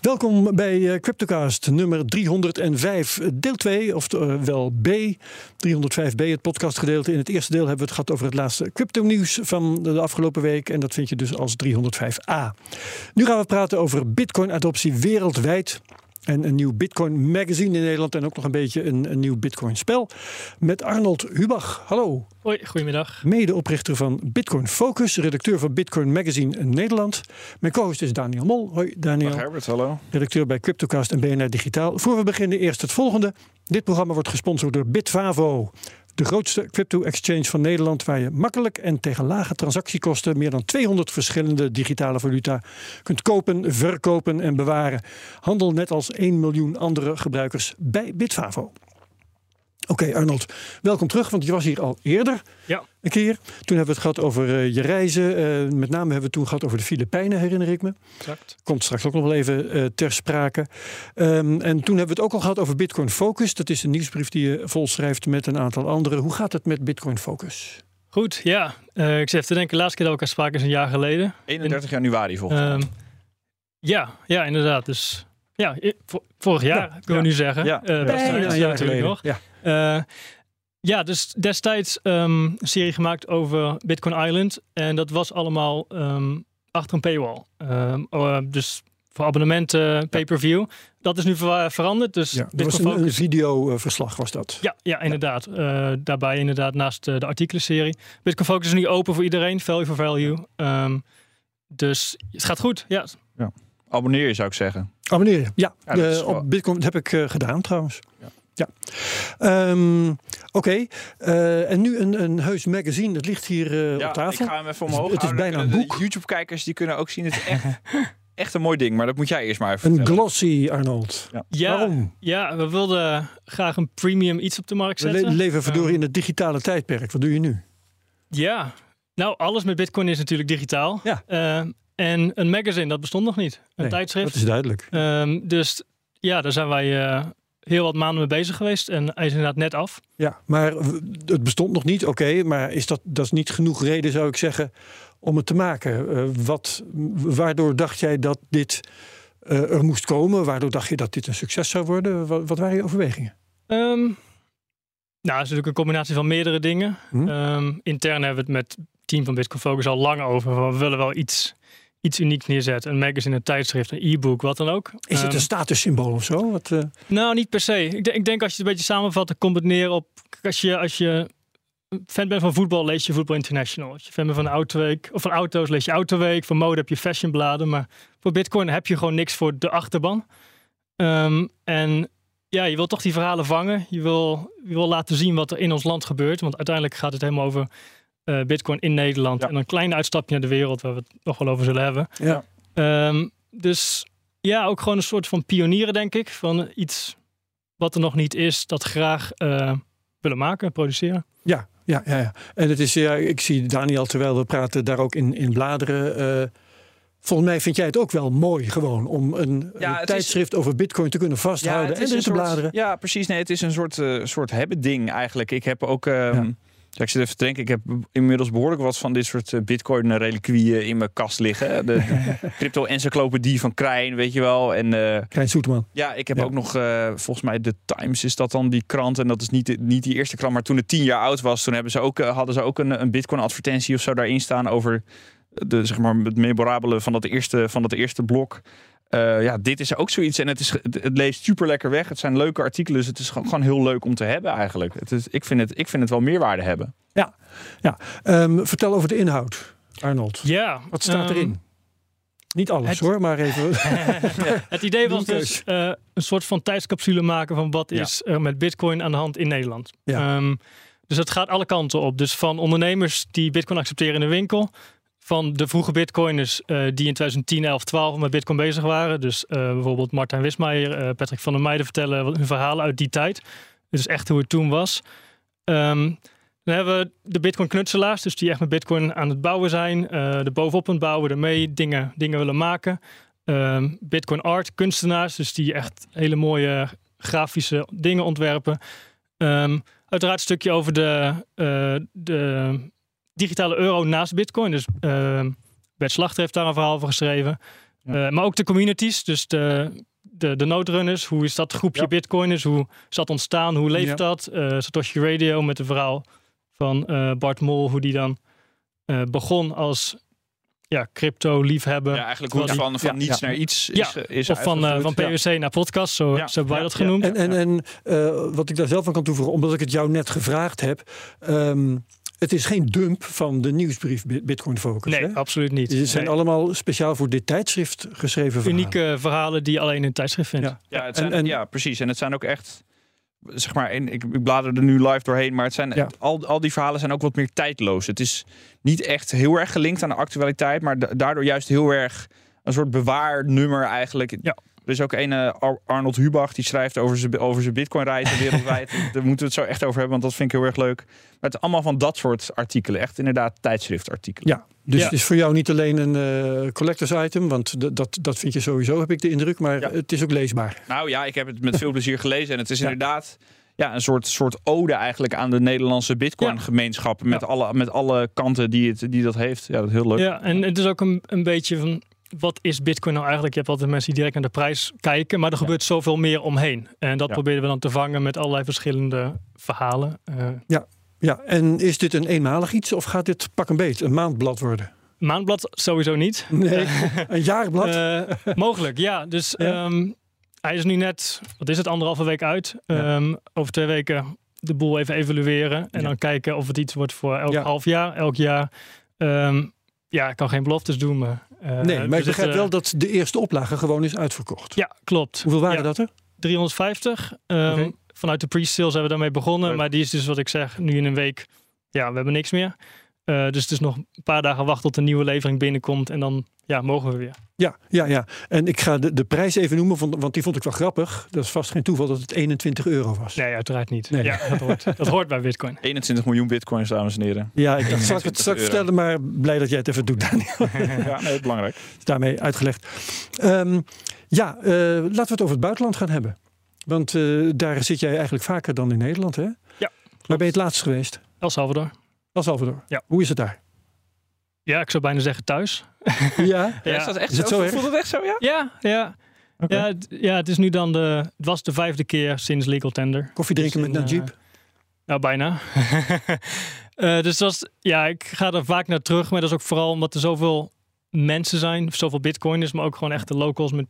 Welkom bij eh, Cryptocast nummer 305, deel 2, oftewel B. 305b, het podcastgedeelte. In het eerste deel hebben we het gehad over het laatste crypto-nieuws van de afgelopen week. En dat vind je dus als 305a. Nu gaan we praten over Bitcoin-adoptie wereldwijd. En een nieuw Bitcoin magazine in Nederland. En ook nog een beetje een, een nieuw Bitcoin spel. Met Arnold Hubach. Hallo. Hoi, goedemiddag. Medeoprichter van Bitcoin Focus. Redacteur van Bitcoin Magazine in Nederland. Mijn co-host is Daniel Mol. Hoi Daniel. Dag Herbert, hallo. Redacteur bij Cryptocast en BNR Digitaal. Voor we beginnen eerst het volgende. Dit programma wordt gesponsord door Bitvavo. De grootste crypto-exchange van Nederland, waar je makkelijk en tegen lage transactiekosten meer dan 200 verschillende digitale valuta kunt kopen, verkopen en bewaren. Handel net als 1 miljoen andere gebruikers bij Bitvavo. Oké, Arnold, welkom terug, want je was hier al eerder Ja. een keer. Toen hebben we het gehad over eh, je reizen. Eh, met name hebben we het toen gehad over de Filipijnen, herinner ik me. Exact. Komt straks ook nog wel even eh, ter sprake. Ehm, en toen hebben we het ook al gehad over Bitcoin Focus. Dat is een nieuwsbrief die je volschrijft met een aantal anderen. Hoe gaat het met Bitcoin Focus? Goed, ja. Eh, ik zit even te denken, de laatste keer dat we elkaar spraken is een jaar geleden. 31 januari volgens mij. Ehm, ja, ja, inderdaad. Dus ja, vorig jaar Ja, kunnen we ja. nu zeggen. Ja. Een ja, jaar natuurlijk geleden. nog. Ja. Eh, ja, dus destijds ehm, een serie gemaakt over Bitcoin Island. En dat was allemaal ehm, achter een paywall. Ehm, oh, dus voor abonnementen, pay-per-view. Dat is nu ver- veranderd. Dus Ja, dat was een, videoverslag was dat. Ja, ja inderdaad. Eh, daarbij inderdaad naast eh, de artikelenserie. Bitcoin Focus is nu open voor iedereen. Value for value. Ehm, dus het gaat goed. Ja, Abonneer je zou ik zeggen. Abonneer je. Ja, eh, op Bitcoin dat heb ik eh, gedaan trouwens. Ja. Ja. Ehm, Oké, eh, en nu een, een heus magazine. Dat ligt hier eh, ja, op tafel. ik ga hem even Het is- omhoog het is bijna een boek. YouTube-kijkers die kunnen ook zien. Het is echt, echt een mooi ding. Maar dat moet jij eerst maar even Een vertellen. glossy, Arnold. ja, Waarom? ja, we wilden graag een premium iets op de markt We zetten. le- leven verdorie Ehm, in het digitale tijdperk. Wat doe je nu? Ja, nou alles met Bitcoin is natuurlijk digitaal. Ja. Ehm, en een magazine, dat bestond nog niet. Een Nee, tijdschrift. Dat is duidelijk. Ehm, dus ja, daar zijn wij eh, heel wat maanden mee bezig geweest. En hij is inderdaad net af. Ja, maar het bestond nog niet, oké. maar is dat, dat is niet genoeg reden, zou ik zeggen, om het te maken. Eh, wat, waardoor dacht jij dat dit eh, er moest komen? Waardoor dacht je dat dit een succes zou worden? Wat, wat waren je overwegingen? Ehm, nou, het is natuurlijk een combinatie van meerdere dingen. Hm? Ehm, intern hebben we het met het team van Bitcoin Focus al lang over. We willen wel iets, iets unieks neerzetten. Een magazine, een tijdschrift, een e-book, wat dan ook. Is het Ehm, een statussymbool of zo? Wat, eh, Nou, niet per se. Ik, denk- ik denk als je het een beetje samenvat, dan komt het neer op... Als je, als je fan bent van voetbal, lees je Voetbal International. Als je fan bent van, Autoweek, of van auto's, lees je Autoweek. Voor mode heb je fashionbladen. Maar voor Bitcoin heb je gewoon niks voor de achterban. Ehm, en ja, je wil toch die verhalen vangen. Je wil, je wil laten zien wat er in ons land gebeurt. Want uiteindelijk gaat het helemaal over eh, Bitcoin in Nederland. Ja. En een klein uitstapje naar de wereld, waar we het nog wel over zullen hebben. ja. Ehm, dus ja, ook gewoon een soort van pionieren, denk ik. Van iets wat er nog niet is, dat graag eh, willen maken, produceren. Ja, ja, ja, ja. En het is, ja, ik zie Daniel, terwijl we praten, daar ook in, in bladeren. eh, volgens mij vind jij het ook wel mooi gewoon om een, Ja, een het is- tijdschrift over Bitcoin te kunnen vasthouden en erin te soort- bladeren. Ja, precies. Nee, het is een soort, eh, soort hebben ding eigenlijk. Ik heb ook... ehm, Ja. ik zit even te denken. Ik heb inmiddels behoorlijk wat van dit soort eh, bitcoin reliquieën in mijn kast liggen. De crypto-encyclopedie van Krijn, weet je wel. En eh, Krijn Soeterman. Ja, ik heb Ja. ook nog, eh, volgens mij, de Times is dat dan die krant. En dat is niet, niet die eerste krant, maar toen het tien jaar oud was, toen hebben ze ook, eh, hadden ze ook een, een Bitcoin-advertentie of zo daarin staan over de, zeg maar, het memorabele van dat eerste, van dat eerste blok. Eh, ja, dit is ook zoiets. En het, is, het, het leest super lekker weg. Het zijn leuke artikelen. Dus het is gewoon, gewoon heel leuk om te hebben eigenlijk. Het is, ik, vind het, ik vind het wel meerwaarde hebben. Ehm, vertel over de inhoud, Arnold. Ja. Wat staat ehm, erin? Niet alles het- hoor, maar even. het idee was dus eh, een soort van tijdscapsule maken van wat Ja. is er met Bitcoin aan de hand in Nederland. Ja. Ehm, dus het gaat alle kanten op. Dus van ondernemers die Bitcoin accepteren in de winkel. Van de vroege Bitcoiners eh, die in 2010, 11, 12 met Bitcoin bezig waren. Dus eh, bijvoorbeeld Martijn Wismaier, eh, Patrick van der Meijden vertellen hun verhalen uit die tijd. Dus echt hoe het toen was. Ehm, Dan hebben we de Bitcoin knutselaars, dus die echt met Bitcoin aan het bouwen zijn, uh, er bovenop aan het bouwen, ermee dingen, dingen willen maken. Ehm, Bitcoin art, kunstenaars, dus die echt hele mooie grafische dingen ontwerpen. Um, uiteraard een stukje over de, uh, de digitale euro naast Bitcoin. Dus uh, Bert Slachter heeft daar een verhaal over geschreven. Ja. Uh, maar ook de communities, dus de, de, de noodrunners. Hoe is dat groepje ja. Bitcoiners? Hoe is dat ontstaan? Hoe leeft ja. dat? Uh, Satoshi Radio met het verhaal van Bart Mol, hoe die dan begon als ja, crypto liefhebber. Ja, eigenlijk hoe het van, van niets naar iets is, ja. is Of van, uh, van PwC naar podcast, zo, zo hebben wij dat genoemd. En, en, en uh, wat ik daar zelf aan kan toevoegen, omdat ik het jou net gevraagd heb... Um, het is geen dump van de nieuwsbrief Bitcoin Focus. Nee, hè? absoluut niet. Het zijn nee. allemaal speciaal voor dit tijdschrift geschreven verhalen. Unieke verhalen die je alleen in het tijdschrift vindt. Ja, ja, het zijn, en, en, ja precies. En het zijn ook echt zeg maar, in, ik, ik blader er nu live doorheen, maar het zijn, ja. al, al die verhalen zijn ook wat meer tijdloos. Het is niet echt heel erg gelinkt aan de actualiteit, maar daardoor juist heel erg een soort bewaarnummer eigenlijk. Ja. Er is ook een uh, Arnold Hubach die schrijft over zijn over zijn Bitcoin reizen wereldwijd. Daar moeten we het zo echt over hebben, want dat vind ik heel erg leuk. Maar het is allemaal van dat soort artikelen, echt inderdaad tijdschriftartikelen. Ja, dus ja. het is voor jou niet alleen een uh, collectors item, want dat, dat vind je sowieso, heb ik de indruk, maar ja. het is ook leesbaar. Nou ja, ik heb het met veel plezier gelezen en het is inderdaad ja, een soort, soort ode eigenlijk aan de Nederlandse Bitcoin-gemeenschap. Met, alle, met alle kanten die, het, die dat heeft. Ja, dat is heel leuk. Ja, en het is ook een, een beetje van. Wat is Bitcoin nou eigenlijk? Je hebt altijd mensen die direct naar de prijs kijken, maar er gebeurt zoveel meer omheen. En dat proberen we dan te vangen met allerlei verschillende verhalen. Uh, ja. ja, en is dit een eenmalig iets of gaat dit pak een beet, een maandblad worden? Maandblad sowieso niet. Nee, een jaarblad? Uh, mogelijk, ja. Dus ja. Um, hij is nu net, wat is het, anderhalve week uit. Um, over twee weken de boel even evalueren. En dan kijken of het iets wordt voor elk half jaar, elk jaar. Um, ja, ik kan geen beloftes doen. Maar, nee, maar ik begrijp wel dat de eerste oplage gewoon is uitverkocht. Ja, klopt. Hoeveel waren dat er? 350. Um, okay. Vanuit de pre-sales hebben we daarmee begonnen. Maar die is dus wat ik zeg, nu in een week, ja, we hebben niks meer. Uh, dus het is nog een paar dagen wachten tot een nieuwe levering binnenkomt. En dan ja, mogen we weer. Ja, ja, ja. En ik ga de, de prijs even noemen, want die vond ik wel grappig. Dat is vast geen toeval dat het 21 euro was. Nee, uiteraard niet. Nee. Ja, dat, hoort, dat hoort bij Bitcoin. 21 miljoen Bitcoins, dames en heren. Ja, ik dacht, zal ik het straks vertellen, maar blij dat jij het even doet, Daniel. ja, nee, belangrijk. Daarmee uitgelegd. Um, ja, uh, laten we het over het buitenland gaan hebben. Want uh, daar zit jij eigenlijk vaker dan in Nederland, hè? Ja. Klopt. Waar ben je het laatst geweest? El Salvador. El Salvador. Ja. Hoe is het daar? Ja, ik zou bijna zeggen thuis. Ja? ja. Is dat echt is het zo? zo Voelt het echt zo, ja? Ja, ja. Okay. Ja, het, ja, het is nu dan de. Het was de vijfde keer sinds legal tender. Koffie drinken dus in, met Najib? Uh, nou, bijna. uh, dus dat is, ja, ik ga er vaak naar terug. Maar dat is ook vooral omdat er zoveel mensen zijn, zoveel bitcoiners, maar ook gewoon echte locals met.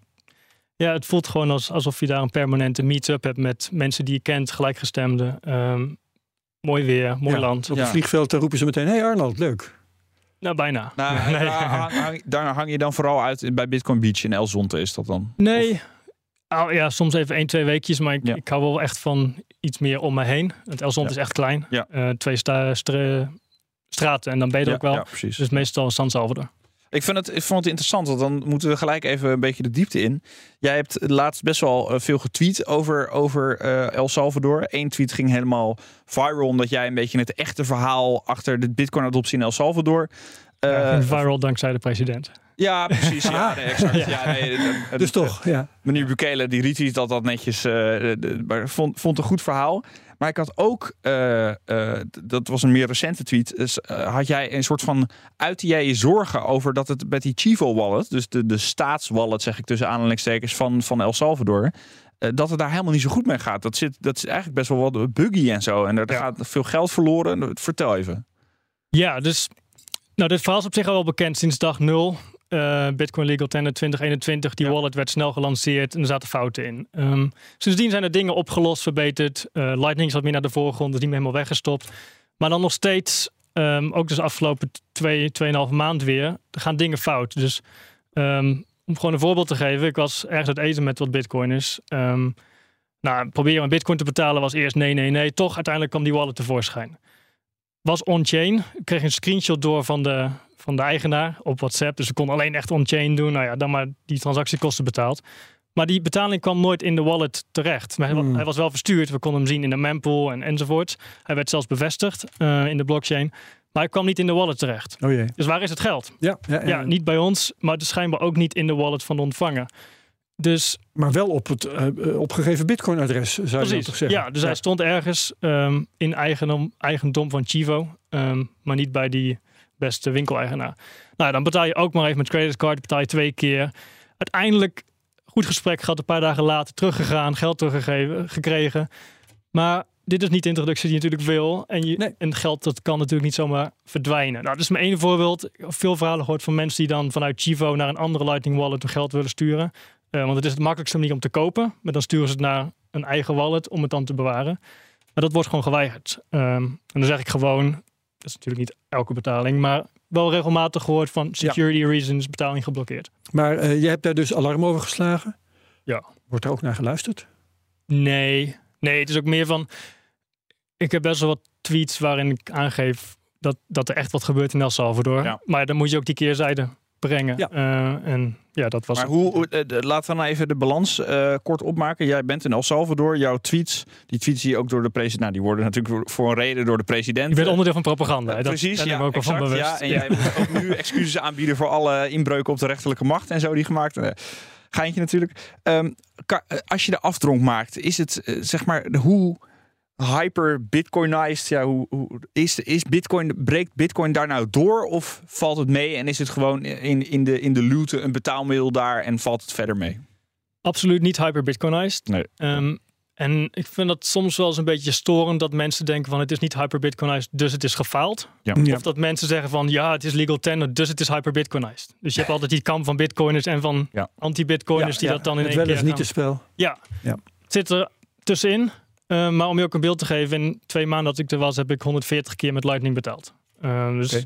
Ja, het voelt gewoon als, alsof je daar een permanente meet-up hebt met mensen die je kent, gelijkgestemden. Um, mooi weer, mooi ja, land. Op het vliegveld dan roepen ze meteen: Hey Arnold, leuk. Nou, bijna. Nou, nee. daar, hang, daar, hang, je dan vooral uit bij Bitcoin Beach in El Zonte, is dat dan? Nee. Oh, ja, soms even één, twee weekjes, maar ik, ja. ik hou wel echt van iets meer om me heen. Het El Zonte ja. is echt klein. Ja. Uh, twee sta stra straten en dan ben je er ook wel. precies. Dus meestal San Salvador. Ik, vind het, ik vond het interessant, want dan moeten we gelijk even een beetje de diepte in. Jij hebt laatst best wel veel getweet over, over uh, El Salvador. Eén tweet ging helemaal viral, omdat jij een beetje het echte verhaal achter de Bitcoin-adoptie in El Salvador uh, ja, viral dankzij de president. Ja, precies. Ja, nee, exact. ja. ja nee, de, dus toch, ja. Meneer Bukele, die retweet dat dat netjes. Uh, de, maar vond, vond een goed verhaal. Maar ik had ook, uh, dat was een meer recente tweet, dus, had jij een soort van, uitte jij je zorgen over dat het met die Chivo wallet, dus de, de staatswallet zeg ik tussen aanhalingstekens van, van El Salvador, dat het daar helemaal niet zo goed mee gaat. Dat, zit, dat is eigenlijk best wel wat buggy en zo. En er ja. gaat veel geld verloren. Vertel even. Ja, dus nou, dit verhaal is op zich al wel bekend sinds dag nul. Uh, Bitcoin Legal Tender 2021, die ja. wallet werd snel gelanceerd en er zaten fouten in. Um, sindsdien zijn er dingen opgelost, verbeterd. Uh, Lightning is wat meer naar de voorgrond, is niet meer helemaal weggestopt. Maar dan nog steeds, um, ook dus de afgelopen twee, tweeënhalve maand weer, er gaan dingen fout. Dus um, om gewoon een voorbeeld te geven, ik was ergens uit eten met wat bitcoiners. nou, proberen een bitcoin te betalen was eerst nee, nee, nee. Toch, uiteindelijk kwam die wallet tevoorschijn was on-chain. Ik kreeg een screenshot door van de, van de eigenaar op WhatsApp. Dus we konden alleen echt on-chain doen. Nou ja, dan maar die transactiekosten betaald. Maar die betaling kwam nooit in de wallet terecht. Maar Hmm. hij was wel verstuurd. We konden hem zien in de mempool en, enzovoort. Hij werd zelfs bevestigd eh, in de blockchain. Maar hij kwam niet in de wallet terecht. Oh jee. Dus waar is het geld? Ja, ja, ja. Ja, niet bij ons, maar het is schijnbaar ook niet in de wallet van de ontvanger. Dus maar wel op het eh, eh, opgegeven Bitcoin-adres, zou je precies. toch zeggen? Ja, dus hij stond ergens ehm, in eigendom, eigendom van Chivo, ehm, maar niet bij die beste winkeleigenaar. Nou, dan betaal je ook maar even met creditcard, betaal je twee keer. Uiteindelijk goed gesprek gehad, een paar dagen later teruggegaan, geld teruggegeven, gekregen. Maar dit is niet de introductie die je natuurlijk wil. En, je, Nee. en geld dat kan natuurlijk niet zomaar verdwijnen. Nou, dat is mijn ene voorbeeld. Veel verhalen gehoord van mensen die dan vanuit Chivo naar een andere Lightning Wallet hun geld willen sturen. Eh, want het is het makkelijkste manier om te kopen. Maar dan sturen ze het naar een eigen wallet om het dan te bewaren. Maar dat wordt gewoon geweigerd. Ehm, en dan zeg ik gewoon, dat is natuurlijk niet elke betaling, maar wel regelmatig gehoord van security reasons betaling geblokkeerd. Maar eh, je hebt daar dus alarm over geslagen? Ja. Wordt er ook naar geluisterd? Nee, nee, het is ook meer van. Ik heb best wel wat tweets waarin ik aangeef dat, dat er echt wat gebeurt in El Salvador. Ja. Maar dan moet je ook die keerzijde brengen. Ja. Eh, en ja, dat was. Maar hoe, de- laten we nou even de balans eh, kort opmaken. Jij bent in El Salvador. Jouw tweets, die tweets die ook door de president, nou, die worden natuurlijk voor- een reden door de president. je bent onderdeel van propaganda. Dat Precies, ja, ook wel van exact, bewust. ja. En jij moet ook nu excuses aanbieden voor alle inbreuken op de rechterlijke macht en zo die gemaakt Geintje natuurlijk. Ehm, eh, als je de afdronk maakt, is het zeg maar de- hoe hyper bitcoinized, ja, hoe, hoe is, is bitcoin, breekt bitcoin daar nou door of valt het mee en is het gewoon in, in de, in de looten een betaalmiddel daar en valt het verder mee? Absoluut niet hyper-Bitcoinized. Nee. Ehm, en ik vind dat soms wel eens een beetje storend dat mensen denken van het is niet hyper-Bitcoinized, dus het is gefaald. Ja. Ja. Of dat mensen zeggen van ja, het is legal tender, dus het is hyper-Bitcoinized. Dus je hebt altijd die kamp van bitcoiners en van Ja. anti-bitcoiners die Ja, dat dan in het één wel keer is niet gaan- het spel. Ja. Ja. het zit er tussenin. Eh, maar om je ook een beeld te geven, in twee maanden dat ik er was, heb ik 140 keer met Lightning betaald. Eh, dus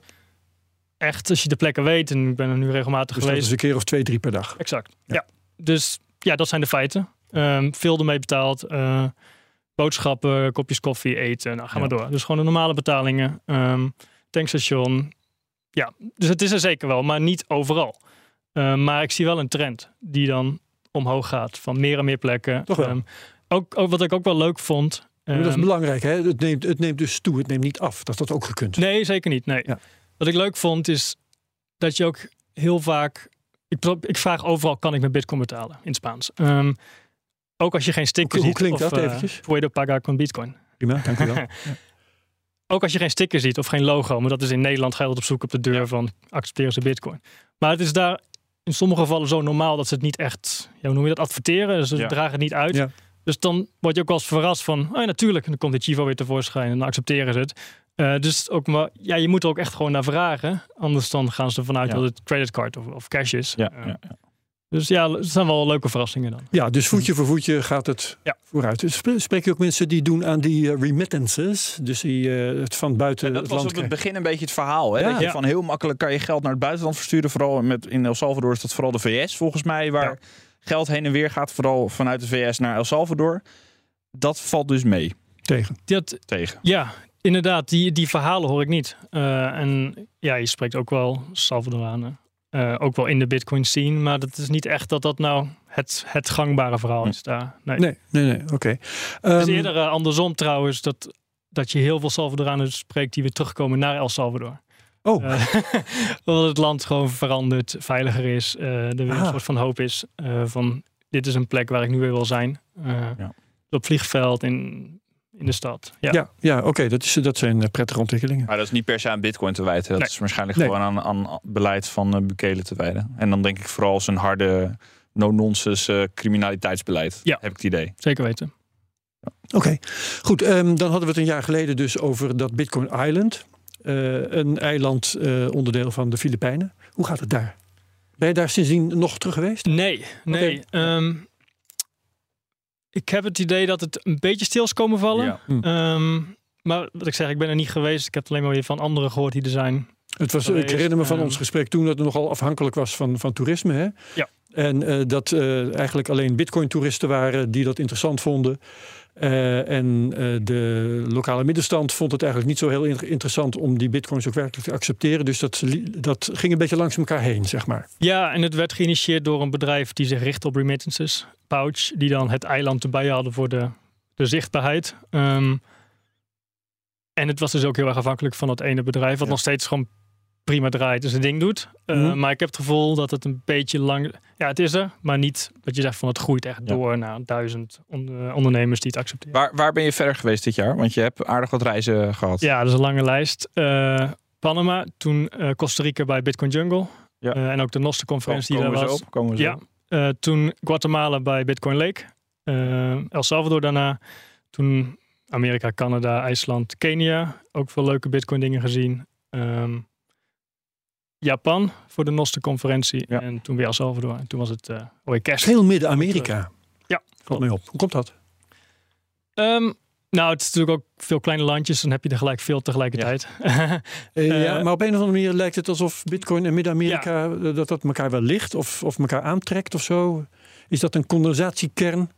echt, als je de plekken weet, en ik ben er nu regelmatig Dus geweest. is een keer of twee, drie per dag. Exact. Ja. Ja. Dus ja, dat zijn de feiten. Ehm, veel ermee betaald. eh, boodschappen, kopjes koffie, eten. Nou, ga Ja. maar door. Dus gewoon de normale betalingen. Ehm, tankstation. Ja, dus het is er zeker wel, maar niet overal. Ehm, maar ik zie wel een trend die dan omhoog gaat van meer en meer plekken. Toch wel. Ook, ook wat ik ook wel leuk vond. Maar dat is ehm, belangrijk, hè? Het neemt, het neemt dus toe, het neemt niet af. Dat dat ook gekund. Nee, zeker niet. Nee. Ja. Wat ik leuk vond is dat je ook heel vaak. Ik, vraag overal: kan ik met Bitcoin betalen in Spaans? Ehm, ook als je geen sticker Hoe- hoe ziet. klinkt of, dat eh, eventjes? Puedo pagar con Bitcoin. Prima, dank u wel. Ook als je geen sticker ziet of geen logo, maar dat is in Nederland ga je op zoek op de deur van accepteren ze Bitcoin. Maar het is daar in sommige gevallen zo normaal dat ze het niet echt, ja, hoe noem je dat, adverteren. Ze Ja. dragen het niet uit. Ja. Dus dan word je ook wel eens verrast van, oh ja, natuurlijk, dan komt de Chivo weer tevoorschijn en dan accepteren ze het. Eh, dus ook maar, ja, je moet er ook echt gewoon naar vragen. Anders dan gaan ze ervan uit Ja. dat het creditcard of, of cash is. Ja, Eh, ja, ja. Dus ja, het zijn wel leuke verrassingen dan. Ja, dus voetje voor voetje gaat het Ja. vooruit. Dus sp- spreek je ook mensen die doen aan die eh, remittances? Dus die eh, het van buiten En dat het was op het begin een beetje het verhaal. Hè? Ja. Dat je Ja. van heel makkelijk kan je geld naar het buitenland versturen. Vooral met, in El Salvador is dat vooral de VS volgens mij. Waar Ja. Geld heen en weer gaat. Vooral vanuit de VS naar El Salvador. Dat valt dus mee tegen. Dat, tegen. ja, inderdaad, die, die verhalen hoor ik niet. Eh, en ja, je spreekt ook wel Salvadoranen. eh, ook wel in de Bitcoin scene. Maar dat is niet echt dat dat nou het, het gangbare verhaal is daar. Nee. Nee, nee, nee, oké. Het Ehm, is eerder eh, andersom trouwens, dat, dat je heel veel Salvadoranen spreekt die weer terugkomen naar El Salvador. Oh, Eh, omdat het land gewoon veranderd, veiliger is, eh er weer Ah. een soort van hoop is. eh, van dit is een plek waar ik nu weer wil zijn. Eh, Ja. Op vliegveld, in, in de stad. Ja. ja, ja oké, dat, is- dat zijn prettige ontwikkelingen. Maar dat is niet per se aan bitcoin te wijten. Dat Nee. is waarschijnlijk Nee. gewoon aan, aan beleid van uh, Bukele te wijden. En dan denk ik vooral zijn harde no-nonsense eh, criminaliteitsbeleid. Ja. Heb ik het idee. Zeker weten. Oké, goed. ehm, dan hadden we het een jaar geleden dus over dat Bitcoin Island. Eh, een eiland eh, onderdeel van de Filipijnen. Hoe gaat het daar? Ben je daar sindsdien nog terug geweest? Nee, nee. Ehm, ik heb het idee dat het een beetje stil is komen vallen. Ja. Ehm, maar wat ik zeg, ik ben er niet geweest. Ik heb het alleen maar weer van anderen gehoord die er zijn. Het was, ik herinner me van ehm, ons gesprek toen dat het nogal afhankelijk was van, van toerisme. Hè? Ja. En eh, dat eh, eigenlijk alleen bitcoin-toeristen waren die dat interessant vonden. Eh, en de lokale middenstand vond het eigenlijk niet zo heel in- interessant om die bitcoins ook werkelijk te accepteren. Dus dat, dat ging een beetje langs elkaar heen, zeg maar. Ja, en het werd geïnitieerd door een bedrijf die zich richt op remittances. Pouch, die dan het eiland erbij hadden voor de, de zichtbaarheid. Ehm, en het was dus ook heel erg afhankelijk van dat ene bedrijf, wat Ja. nog steeds gewoon prima draait en zijn ding doet. Uh, Mhm. Maar ik heb het gevoel dat het een beetje lang... Ja, het is er, maar niet dat je zegt van het groeit echt Ja. door naar duizend on- eh, ondernemers die het accepteren. Waar, waar ben je verder geweest dit jaar? Want je hebt aardig wat reizen gehad. Ja, dat is een lange lijst. Eh, Panama, toen eh, Costa Rica bij Bitcoin Jungle. Ja. Eh, en ook de Noste Kom- conferentie die komen daar we was. op. Komen Ja. op. Eh, toen Guatemala bij Bitcoin Lake. Eh, El Salvador daarna. Toen Amerika, Canada, IJsland, Kenia. Ook veel leuke Bitcoin dingen gezien. Ehm, Japan voor de Noste conferentie. Ja. En toen weer El Salvador. En toen was het uh, Oye Kerst. Heel Midden-Amerika. Ja, Valt mij op. Hoe komt dat? Ehm, nou, het is natuurlijk ook veel kleine landjes. Dan heb je er gelijk veel tegelijkertijd. Eh, ja, Eh, maar op een of andere manier lijkt het alsof Bitcoin en Midden-Amerika eh, dat dat elkaar wel ligt of, of elkaar aantrekt of zo. Is dat een condensatiekern?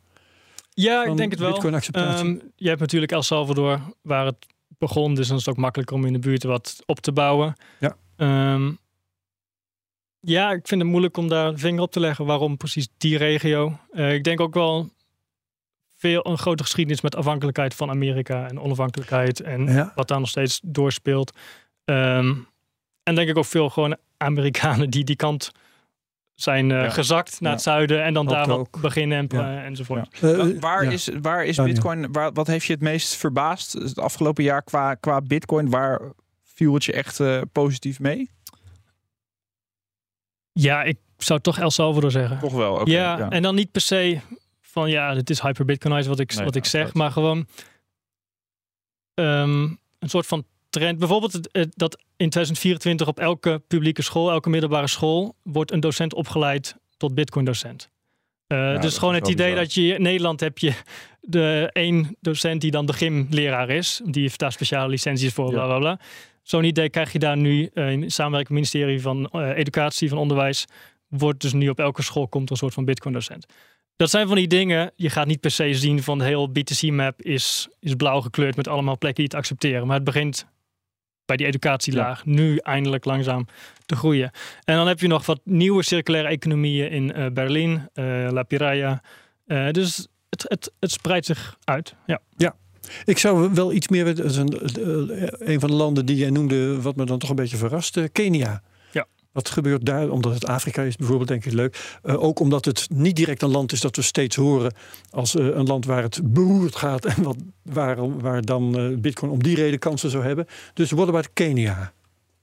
ja, ik denk het wel. Bitcoin-acceptatie? Ehm, je hebt natuurlijk El Salvador, waar het begon. Dus dan is het ook makkelijker om in de buurt wat op te bouwen. Ja. Ehm, ja, ik vind het moeilijk om daar een vinger op te leggen. Waarom precies die regio? Eh, ik denk ook wel veel een grote geschiedenis met afhankelijkheid van Amerika en onafhankelijkheid. En Ja. wat daar nog steeds doorspeelt. Ehm, en denk ik ook veel gewoon Amerikanen die die kant zijn eh, Ja. gezakt naar Ja. het zuiden. En dan Dat daar wat ook. beginnen en, Ja. enzovoort. Eh, Wa- waar, ja. is, waar is. Bitcoin? Waar, wat heeft je het meest verbaasd het afgelopen jaar qua, qua Bitcoin? Waar viel het je echt eh, positief mee? Ja, ik zou toch El Salvador zeggen. Toch wel. ja, ja. en dan niet per se van ja, dit is hyper-Bitcoinized wat ik, Nee, wat ik zeg, maar gewoon ehm, een soort van trend. Bijvoorbeeld het, het- dat in 2024 op elke publieke school, elke middelbare school, wordt een docent opgeleid tot Bitcoin-docent. Eh, dus gewoon het idee bizar. dat je in Nederland heb je de één docent die dan de gymleraar is, die heeft daar speciale licenties voor, Ja. bla bla bla. Zo'n idee krijg je daar nu eh, in samenwerking met het ministerie van eh, Educatie, van Onderwijs. Wordt dus nu op elke school komt een soort van Bitcoin-docent. Dat zijn van die dingen, je gaat niet per se zien van de heel BTC-map is, is blauw gekleurd met allemaal plekken die het accepteren. Maar het begint bij die educatielaag nu eindelijk langzaam te groeien. En dan heb je nog wat nieuwe circulaire economieën in eh, Berlijn, La Piraya. Dus het, het, het spreidt zich uit. Ja. Ik zou wel iets meer. Een, eh, een van de landen die jij noemde, wat me dan toch een beetje verraste, Kenia. Ja. Wat gebeurt daar? Omdat het Afrika is, bijvoorbeeld, denk ik leuk. Eh, ook omdat het niet direct een land is dat we steeds horen als eh, een land waar het beroerd gaat en wat, waar, waar dan eh, Bitcoin om die reden kansen zou hebben. Dus what about Kenia?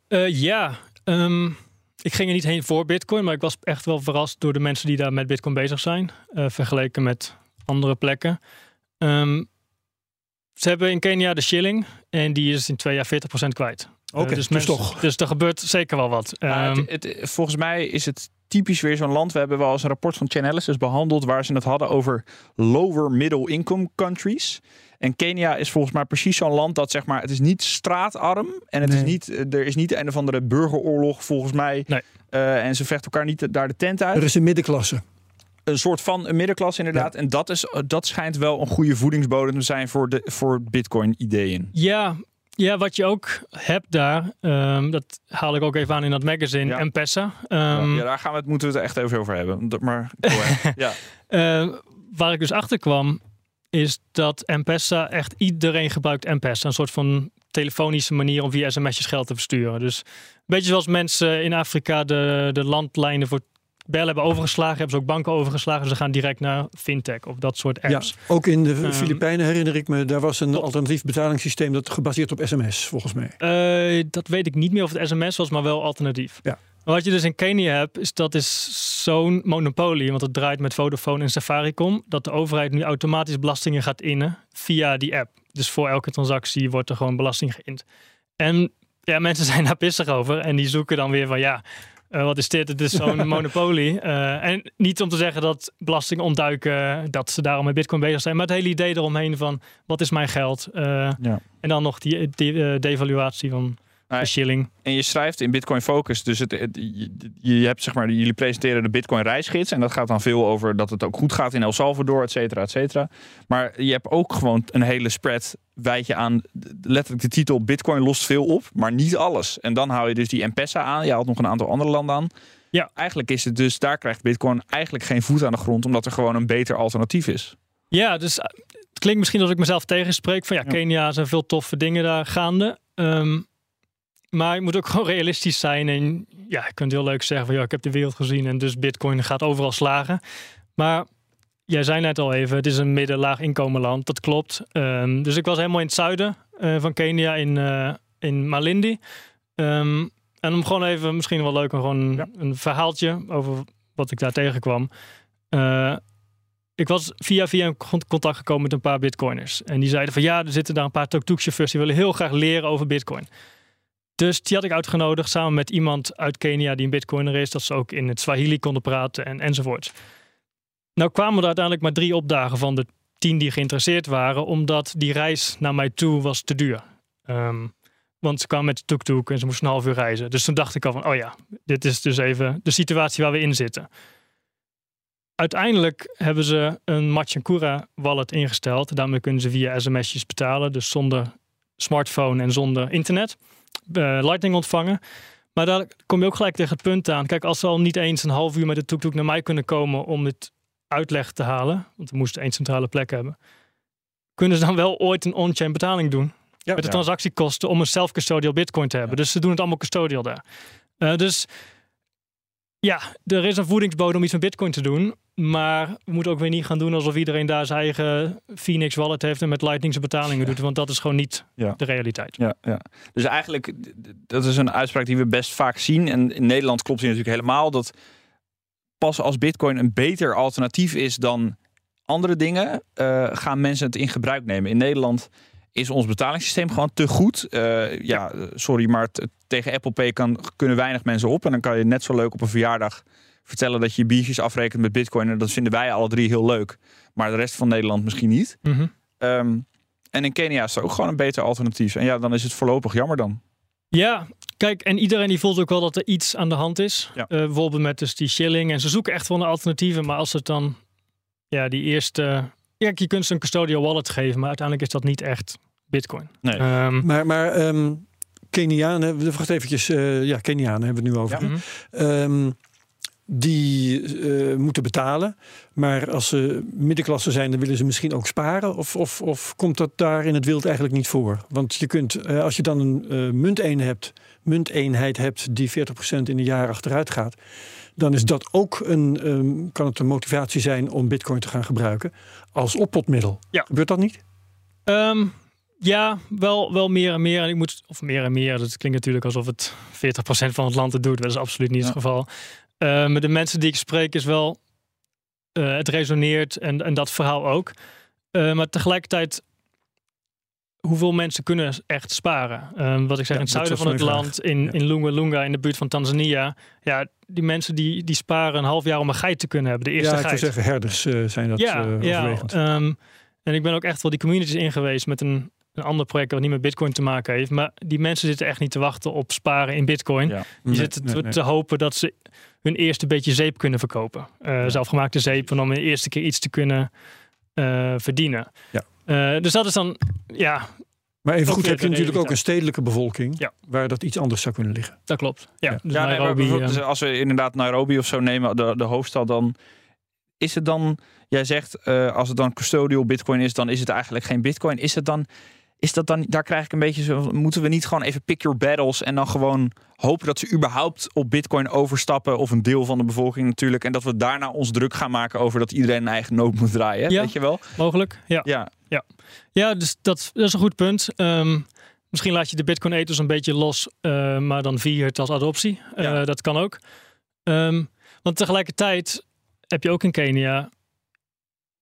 Eh, ja, ehm, ik ging er niet heen voor Bitcoin, maar ik was echt wel verrast door de mensen die daar met Bitcoin bezig zijn, eh, vergeleken met andere plekken. Ehm, ze hebben in Kenia de shilling en die is in twee jaar 40% kwijt. Oké, Eh, dus mensen- toch. Dus er gebeurt zeker wel wat. Ehm, het, het- volgens mij is het typisch weer zo'n land. We hebben wel eens een rapport van Chainalysis behandeld waar ze het hadden over lower middle income countries. En Kenia is volgens mij precies zo'n land dat zeg maar, het is niet straatarm en het is niet, er is niet een of andere burgeroorlog volgens mij. Nee. Eh, en ze vechten elkaar niet daar de tent uit. Er is een middenklasse. Een soort van een middenklasse inderdaad. En dat, is, dat schijnt wel een goede voedingsbodem te zijn voor, de, voor bitcoin ideeën. Ja, ja, wat je ook hebt daar, ehm, dat haal ik ook even aan in dat magazine, Ja. M-Pesa. Ehm, ja, daar gaan we het, moeten we het echt even over hebben. Maar ja. Eh, waar ik dus achter kwam, is dat M-Pesa echt iedereen gebruikt M-Pesa. Een soort van telefonische manier om via sms'jes geld te versturen. Dus een beetje zoals mensen in Afrika de, de landlijnen voor bellen hebben overgeslagen, hebben ze ook banken overgeslagen. Ze gaan direct naar fintech of dat soort Ja, apps. ook in de Ehm, Filipijnen herinner ik me, daar was een alternatief betalingssysteem dat gebaseerd op sms, volgens mij. Eh, dat weet ik niet meer of het sms was, maar wel alternatief. Ja. Maar wat je dus in Kenia hebt, is dat is zo'n monopolie, want het draait met Vodafone en Safaricom, dat de overheid nu automatisch belastingen gaat innen via die app. Dus voor elke transactie wordt er gewoon belasting geïnd. En ja, mensen zijn daar pissig over en die zoeken dan weer van ja, eh, wat is dit? Het is zo'n monopolie. Eh, en niet om te zeggen dat belasting ontduiken, dat ze daarom met bitcoin bezig zijn, maar het hele idee eromheen van wat is mijn geld? Eh, Ja. En dan nog die, die eh, devaluatie van de shilling. En je schrijft in Bitcoin Focus, dus het, het- je, je hebt zeg maar, jullie presenteren de Bitcoin reisgids. En dat gaat dan veel over dat het ook goed gaat in El Salvador, et cetera, et cetera. Maar je hebt ook gewoon een hele spread, wijd je aan, letterlijk de titel Bitcoin lost veel op, maar niet alles. En dan hou je dus die M-Pesa aan, je haalt nog een aantal andere landen aan. Ja. Eigenlijk is het dus, daar krijgt Bitcoin eigenlijk geen voet aan de grond, omdat er gewoon een beter alternatief is. Ja, dus het klinkt misschien dat ik mezelf tegenspreek. Van ja, Ja. Kenia zijn veel toffe dingen daar gaande. Ehm, maar je moet ook gewoon realistisch zijn. En ja, je kunt heel leuk zeggen van ja, ik heb de wereld gezien en dus Bitcoin gaat overal slagen. Maar jij zei net al even, het is een midden-laag inkomenland. Dat klopt. Ehm, dus ik was helemaal in het zuiden eh, van Kenia in, eh, in Malindi. Ehm, en om gewoon even, misschien wel leuk, om gewoon Ja. een verhaaltje over wat ik daar tegenkwam. Eh, ik was via via in con- contact gekomen met een paar bitcoiners. En die zeiden van ja, er zitten daar een paar tuk-tuk-chauffeurs die willen heel graag leren over bitcoin. Dus die had ik uitgenodigd samen met iemand uit Kenia die een bitcoiner is. Dat ze ook in het Swahili konden praten en, enzovoort. Nou kwamen er uiteindelijk maar drie opdagen van de tien die geïnteresseerd waren. Omdat die reis naar mij toe was te duur. Ehm, want ze kwamen met de tuk-tuk en ze moesten een half uur reizen. Dus toen dacht ik al van, oh ja, dit is dus even de situatie waar we in zitten. Uiteindelijk hebben ze een Machankura wallet ingesteld. Daarmee kunnen ze via sms'jes betalen. Dus zonder smartphone en zonder internet. Eh, Lightning ontvangen. Maar daar kom je ook gelijk tegen het punt aan. Kijk, als ze al niet eens een half uur met de tuk-tuk naar mij kunnen komen om dit uitleg te halen. Want we moesten één centrale plek hebben. Kunnen ze dan wel ooit een on-chain betaling doen? Ja, met de ja. transactiekosten om een self-custodial bitcoin te hebben. Ja. Dus ze doen het allemaal custodial daar. Eh, dus ja, er is een voedingsbodem om iets met bitcoin te doen. Maar we moeten ook weer niet gaan doen alsof iedereen daar zijn eigen Phoenix wallet heeft en met Lightning zijn betalingen doet. Want dat is gewoon niet Ja. de realiteit. Ja, ja. Dus eigenlijk, dat is een uitspraak die we best vaak zien. En in Nederland klopt die natuurlijk helemaal. Dat pas als Bitcoin een beter alternatief is dan andere dingen, eh, gaan mensen het in gebruik nemen. In Nederland is ons betalingssysteem gewoon te goed. Eh, ja, sorry, maar tegen Apple Pay kan, kunnen weinig mensen op. En dan kan je net zo leuk op een verjaardag vertellen dat je je biertjes afrekent met Bitcoin. En dat vinden wij alle drie heel leuk. Maar de rest van Nederland misschien niet. Mhm. Ehm, en in Kenia is er ook gewoon een beter alternatief. En ja, dan is het voorlopig jammer dan. Ja, kijk, en iedereen die voelt ook wel dat er iets aan de hand is. Ja. Eh, bijvoorbeeld met dus die shilling. En ze zoeken echt wel naar alternatieven. Maar als het dan, ja, die eerste... Ja, je kunt ze een custodial wallet geven, maar uiteindelijk is dat niet echt bitcoin. Nee. Ehm, Maar, maar ehm, Kenianen, we- wacht eventjes, eh, ja, Kenianen hebben we het nu over. Ja. mhm. Ehm, die eh, moeten betalen. Maar als ze middenklasse zijn, dan willen ze misschien ook sparen. Of, of, of komt dat daar in het wild eigenlijk niet voor? Want je kunt, eh, als je dan een munteenheid hebt, munteenheid hebt die 40% in een jaar achteruit gaat. Dan is dat ook een, ehm, kan het een motivatie zijn om bitcoin te gaan gebruiken als oppotmiddel. Ja. Gebeurt dat niet? Ehm, ja, wel, wel meer en meer. En ik moet, of meer en meer, dat klinkt natuurlijk alsof het 40% van het land het doet. Dat is absoluut niet Ja. het geval. Eh, met de mensen die ik spreek is wel, eh, het resoneert en, en dat verhaal ook. Eh, maar tegelijkertijd, hoeveel mensen kunnen echt sparen? Ehm, wat ik zeg, Ja, in het zuiden van het land, in, Ja. in Lunga Lunga, in de buurt van Tanzania. Ja, die mensen die, die sparen een half jaar om een geit te kunnen hebben. De eerste ja, ik zou geit. zeggen, herders eh, zijn dat Ja, eh, ja ehm, en ik ben ook echt wel die communities in geweest met een, een ander project wat niet met Bitcoin te maken heeft. Maar die mensen zitten echt niet te wachten op sparen in Bitcoin. Die Nee, zitten nee, te, nee. te hopen dat ze hun eerste beetje zeep kunnen verkopen. Eh, Zelfgemaakte zeep, en om de eerste keer iets te kunnen verdienen. Ja. Eh, dus dat is dan, ja, Maar even goed heb je natuurlijk ook een stedelijke bevolking Ja. waar dat iets anders zou kunnen liggen. dat klopt. Ja, Ja. dus Ja, nee, maar Nairobi, bijvoorbeeld, eh, dus als we inderdaad Nairobi of zo nemen, de, de hoofdstad, dan is het dan, jij zegt, eh, als het dan custodial bitcoin is, dan is het eigenlijk geen bitcoin. Is het dan, is dat dan, daar krijg ik een beetje zo, moeten we niet gewoon even pick your battles en dan gewoon hopen dat ze überhaupt op bitcoin overstappen, of een deel van de bevolking natuurlijk, en dat we daarna ons druk gaan maken over dat iedereen een eigen nood moet draaien, Ja. weet je wel? mogelijk. Ja. Ja, Ja, dus dat, dat is een goed punt. Ehm, misschien laat je de Bitcoin ethos een beetje los, eh, maar dan vier je het als adoptie. Eh, Ja. dat kan ook. Ehm, want tegelijkertijd heb je ook in Kenia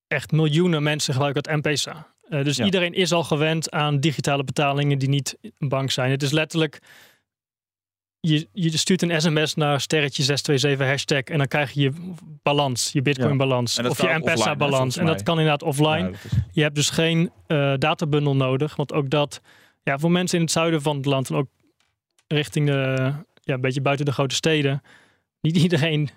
echt miljoenen mensen gebruiken het M-Pesa. Eh, dus Ja. iedereen is al gewend aan digitale betalingen die niet een bank zijn. Het is letterlijk, je, je stuurt een sms naar sterretje 627 hashtag en dan krijg je je balans, je Bitcoin balans of je M-Pesa balans. En dat kan inderdaad offline. Ja, dat is- Je hebt dus geen eh databundel nodig. Want ook dat, ja, voor mensen in het zuiden van het land en ook richting de, ja, een beetje buiten de grote steden. Niet iedereen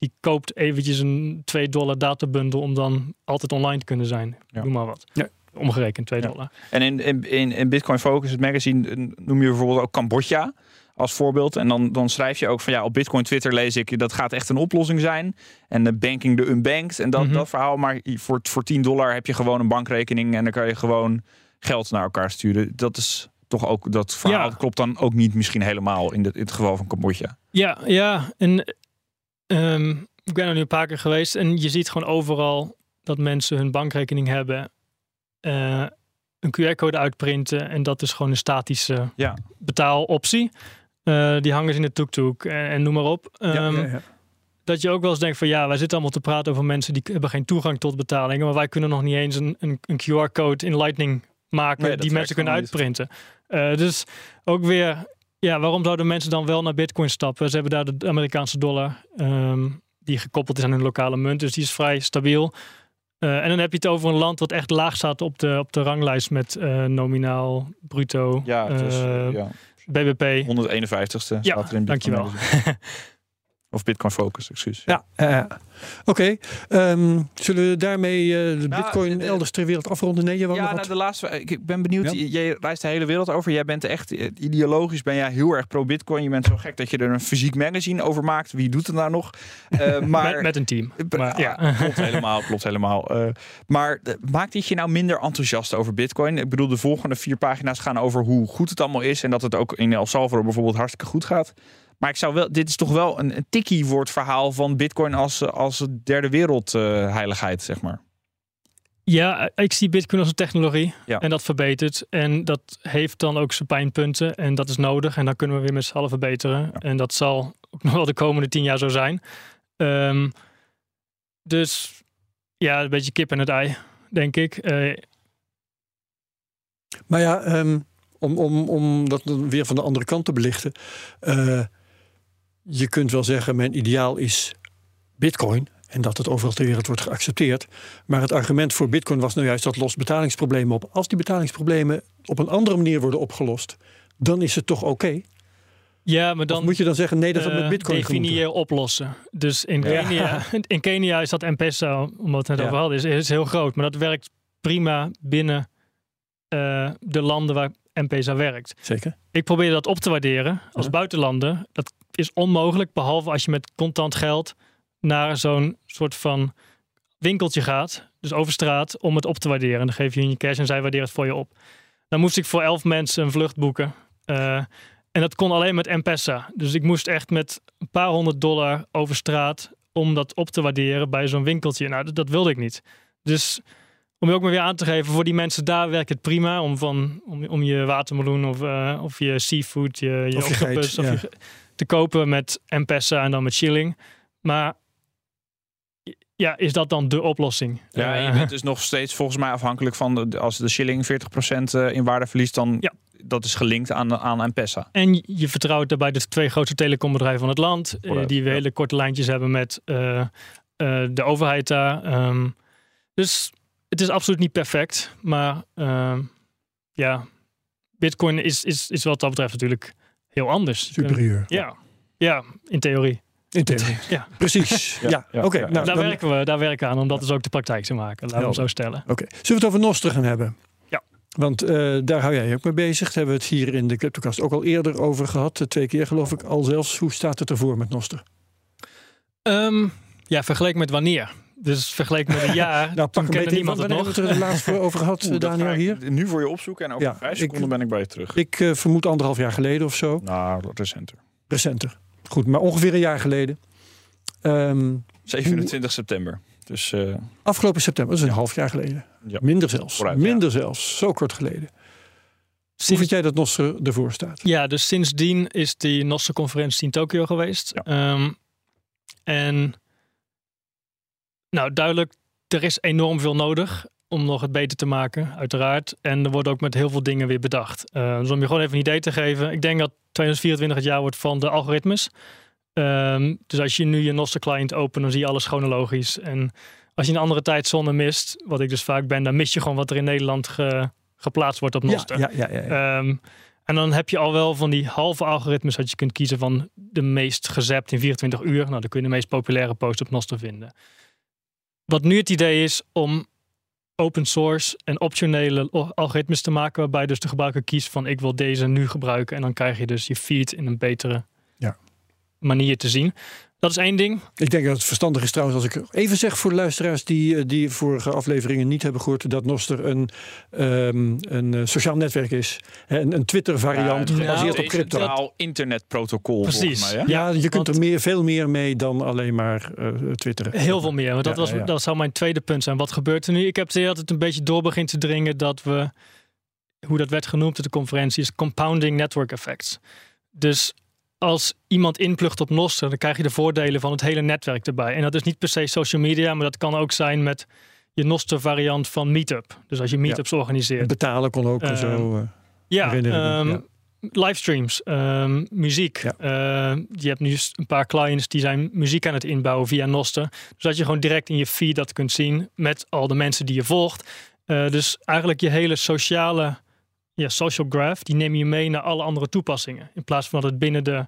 die koopt eventjes een 2 dollar databundel om dan altijd online te kunnen zijn. Ja. Noem maar wat. Ja. Omgerekend 2 Ja. dollar. En in, in, in, in Bitcoin Focus, het magazine, noem je bijvoorbeeld ook Cambodja als voorbeeld. En dan, dan schrijf je ook van ja, op Bitcoin Twitter lees ik dat gaat echt een oplossing zijn. En de banking de unbanked en dat, Mhm. dat verhaal. Maar voor, voor 10 dollar heb je gewoon een bankrekening en dan kan je gewoon geld naar elkaar sturen. Dat is toch ook, dat verhaal Ja. klopt dan ook niet misschien helemaal in, de, in het geval van Cambodja. Ja, ja. En ehm, ik ben er nu een paar keer geweest en je ziet gewoon overal dat mensen hun bankrekening hebben, eh, een QR-code uitprinten en dat is gewoon een statische Ja. betaaloptie. Eh, die hangen ze in de tuk-tuk en, en noem maar op. Ja, Ehm, ja, ja. Dat je ook wel eens denkt van ja, wij zitten allemaal te praten over mensen die hebben geen toegang tot betalingen, maar wij kunnen nog niet eens een, een, een QR-code in Lightning maken Nee, die mensen kunnen uitprinten. Eh, dus ook weer, ja, waarom zouden mensen dan wel naar Bitcoin stappen? Ze hebben daar de Amerikaanse dollar ehm, die gekoppeld is aan hun lokale munt, dus die is vrij stabiel. Eh, en dan heb je het over een land wat echt laag staat op de, op de ranglijst met eh, nominaal, bruto, Ja, eh, ja. BBP. 151ste Ja, staat er in Bitcoin dankjewel. Of Bitcoin Focus, excuus. Ja, ja. Oké. Ehm, zullen we daarmee eh, de Nou, bitcoin de- elders ter wereld afronden? Nee, je wou Ja, nog nou, wat? de laatste. Ik ben benieuwd. Ja. Jij reist de hele wereld over. Jij bent echt eh, ideologisch. Ben jij heel erg pro-Bitcoin. Je bent zo gek dat je er een fysiek magazine over maakt. Wie doet het nou nog? Eh, maar met, met een team. Maar, ja, ja. klopt helemaal. Klopt helemaal. Eh, maar eh, maakt dit je nou minder enthousiast over Bitcoin? Ik bedoel, de volgende vier pagina's gaan over hoe goed het allemaal is en dat het ook in El Salvador bijvoorbeeld hartstikke goed gaat. Maar ik zou wel, dit is toch wel een, een tikkie voor het verhaal van Bitcoin als, als derde wereld eh, heiligheid, zeg maar. Ja, ik zie Bitcoin als een technologie Ja. en dat verbetert. En dat heeft dan ook zijn pijnpunten en dat is nodig. En dan kunnen we weer met z'n allen verbeteren. En dat zal ook nog wel de komende tien jaar zo zijn. Ehm, dus ja, een beetje kip en het ei, denk ik. Eh, Maar ja, ehm, om, om, om dat dan weer van de andere kant te belichten. eh, je kunt wel zeggen, mijn ideaal is bitcoin. En dat het overal ter wereld wordt geaccepteerd. Maar het argument voor bitcoin was nou juist dat lost betalingsproblemen op. Als die betalingsproblemen op een andere manier worden opgelost, dan is het toch oké. ja, maar Dan moet je dan zeggen, nee, dat had met eh, bitcoin oplossen. Dus in, Ja. Kenia, in Kenia is dat M-Pesa, omdat het Ja. over hadden, is, is heel groot. Maar dat werkt prima binnen eh, de landen waar M-Pesa werkt. Zeker. Ik probeer dat op te waarderen als Ja. buitenlander. Dat is onmogelijk, behalve als je met contant geld naar zo'n soort van winkeltje gaat, dus over straat, om het op te waarderen. En dan geef je hun je cash en zij waarderen het voor je op. Dan moest ik voor elf mensen een vlucht boeken. Eh, en dat kon alleen met M-Pesa. Dus ik moest echt met een paar honderd dollar over straat om dat op te waarderen bij zo'n winkeltje. Nou, dat, dat wilde ik niet. Dus om je ook maar weer aan te geven, voor die mensen daar werkt het prima om, van, om, om je watermeloen of, eh, of je seafood, je, je Of je of ja. je te kopen met M-Pesa en dan met shilling. Maar ja, is dat dan de oplossing? Ja, en je Eh, bent dus nog steeds volgens mij afhankelijk van de, als de shilling 40% eh, in waarde verliest, dan Ja. dat is gelinkt aan, aan M-Pesa. En je vertrouwt daarbij de twee grootste telecombedrijven van het land, eh, die ja. hele korte lijntjes hebben met eh, eh, de overheid daar. Ehm, dus het is absoluut niet perfect, maar ehm, ja, Bitcoin is, is, is wat dat betreft natuurlijk heel anders. Superieur. Ja, ja, in theorie. In theorie. Ja. Precies. Ja, Ja, ja, oké. ja. nou, daar, dan- werken we, daar werken we aan om dat dus ook de praktijk te maken. Laten we hem zo stellen. Oké, zullen we het over Nostr gaan hebben? Ja. Want eh, daar hou jij je ook mee bezig. Daar hebben we het hier in de Cryptocast ook al eerder over gehad. Eh, Twee keer geloof ik al zelfs. Hoe staat het ervoor met Nostr? Ehm, ja, vergeleken met wanneer? Dus vergeleken met een jaar, Nou, pak een niemand het nog. hebben we het er laatst voor over gehad, Daniel, hier? Nu voor je opzoeken en over Ja, vijf ik- seconden ben ik bij je terug. Ik eh, vermoed anderhalf jaar geleden of zo. Nou, recenter. Recenter. Goed, maar ongeveer een jaar geleden. Ehm, 27 september. Dus eh, afgelopen september, dat is een half jaar geleden. Ja. Minder zelfs. Vooruit, ja. Minder zelfs. Zo kort geleden. Hoe vind jij dat Nostr ervoor staat? Ja, dus sindsdien is die NOSSE-conferentie in Tokio geweest. Ja. Ehm, en nou, duidelijk, er is enorm veel nodig om nog het beter te maken, uiteraard. En er wordt ook met heel veel dingen weer bedacht. Eh, dus om je gewoon even een idee te geven. Ik denk dat 2024 het jaar wordt van de algoritmes. Ehm, dus als je nu je Nostr-client opent, dan zie je alles chronologisch. En als je een andere tijdzone mist, wat ik dus vaak ben, dan mis je gewoon wat er in Nederland ge- geplaatst wordt op Nostr. Ja, ja, ja. Ehm, En dan heb je al wel van die halve algoritmes dat je kunt kiezen van de meest gezapt in 24 uur. Nou, dan kun je de meest populaire post op Nostr vinden. Wat nu het idee is om open source en optionele algoritmes te maken, waarbij dus de gebruiker kiest van ik wil deze nu gebruiken. En dan krijg je dus je feed in een betere Ja. manier te zien. Dat is één ding. Ik denk dat het verstandig is trouwens, als ik even zeg voor de luisteraars die, eh, die vorige afleveringen niet hebben gehoord, dat Noster een, ehm, een eh, sociaal netwerk is. Hè, Een, een Twitter-variant Ja, gebaseerd nou, op crypto. Centraal internetprotocol. Precies. volgens mij, hè? Ja, je kunt want- er meer, veel meer mee dan alleen maar eh twitteren. Heel veel meer. Want dat, Ja, was, dat zou mijn tweede punt zijn. Wat gebeurt er nu? Ik heb het idee dat het een beetje door begint te dringen dat we, hoe dat werd genoemd op de conferentie, is compounding network effects. Dus als iemand inplugt op Nostr, dan krijg je de voordelen van het hele netwerk erbij. En dat is niet per se social media, maar dat kan ook zijn met je Nostr variant van Meetup. Dus als je meetups organiseert. Betalen kon ook en Ehm, zo. eh. Ja, ehm, ja. livestreams, ehm, muziek. Ja. Ehm, je hebt nu een paar clients die zijn muziek aan het inbouwen via Noster. Dus dat je gewoon direct in je feed dat kunt zien met al de mensen die je volgt. Eh, dus eigenlijk je hele sociale ja, social graph, die neem je mee naar alle andere toepassingen. In plaats van dat het binnen de,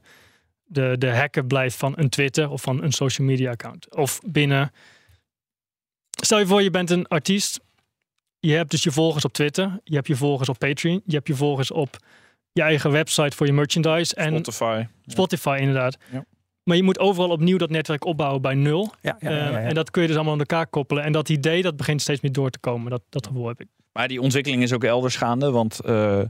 de, de hekken blijft van een Twitter of van een social media account. Of binnen... Stel je voor, je bent een artiest. Je hebt dus je volgers op Twitter. Je hebt je volgers op Patreon. Je hebt je volgers op je eigen website voor je merchandise. En Spotify. Spotify inderdaad. Ja. Maar je moet overal opnieuw dat netwerk opbouwen bij nul. Ja, ja, Eh, ja, ja. En dat kun je dus allemaal aan elkaar koppelen. En dat idee dat begint steeds meer door te komen. Dat, dat gevoel heb ik. Maar die ontwikkeling is ook elders gaande, want eh,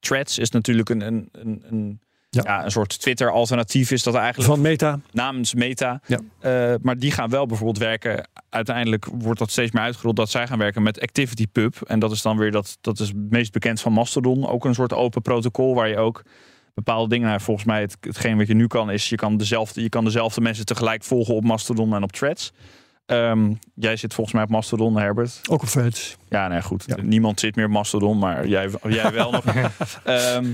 Threads is natuurlijk een, een, een, een, Ja. ja. een soort Twitter-alternatief, is dat eigenlijk Van Meta. namens Meta. Ja. Eh, maar die gaan wel bijvoorbeeld werken. Uiteindelijk wordt dat steeds meer uitgerold dat zij gaan werken met ActivityPub. En dat is dan weer dat, dat is het meest bekend van Mastodon. Ook een soort open protocol waar je ook bepaalde dingen. Nou, volgens mij het, hetgeen wat je nu kan is je kan dezelfde, je kan dezelfde mensen tegelijk volgen op Mastodon en op Threads. Ehm, jij zit volgens mij op Mastodon, Herbert. Ook op Threads. Ja, nee, goed. Ja. Niemand zit meer op Mastodon, maar jij, jij wel nog. Ehm,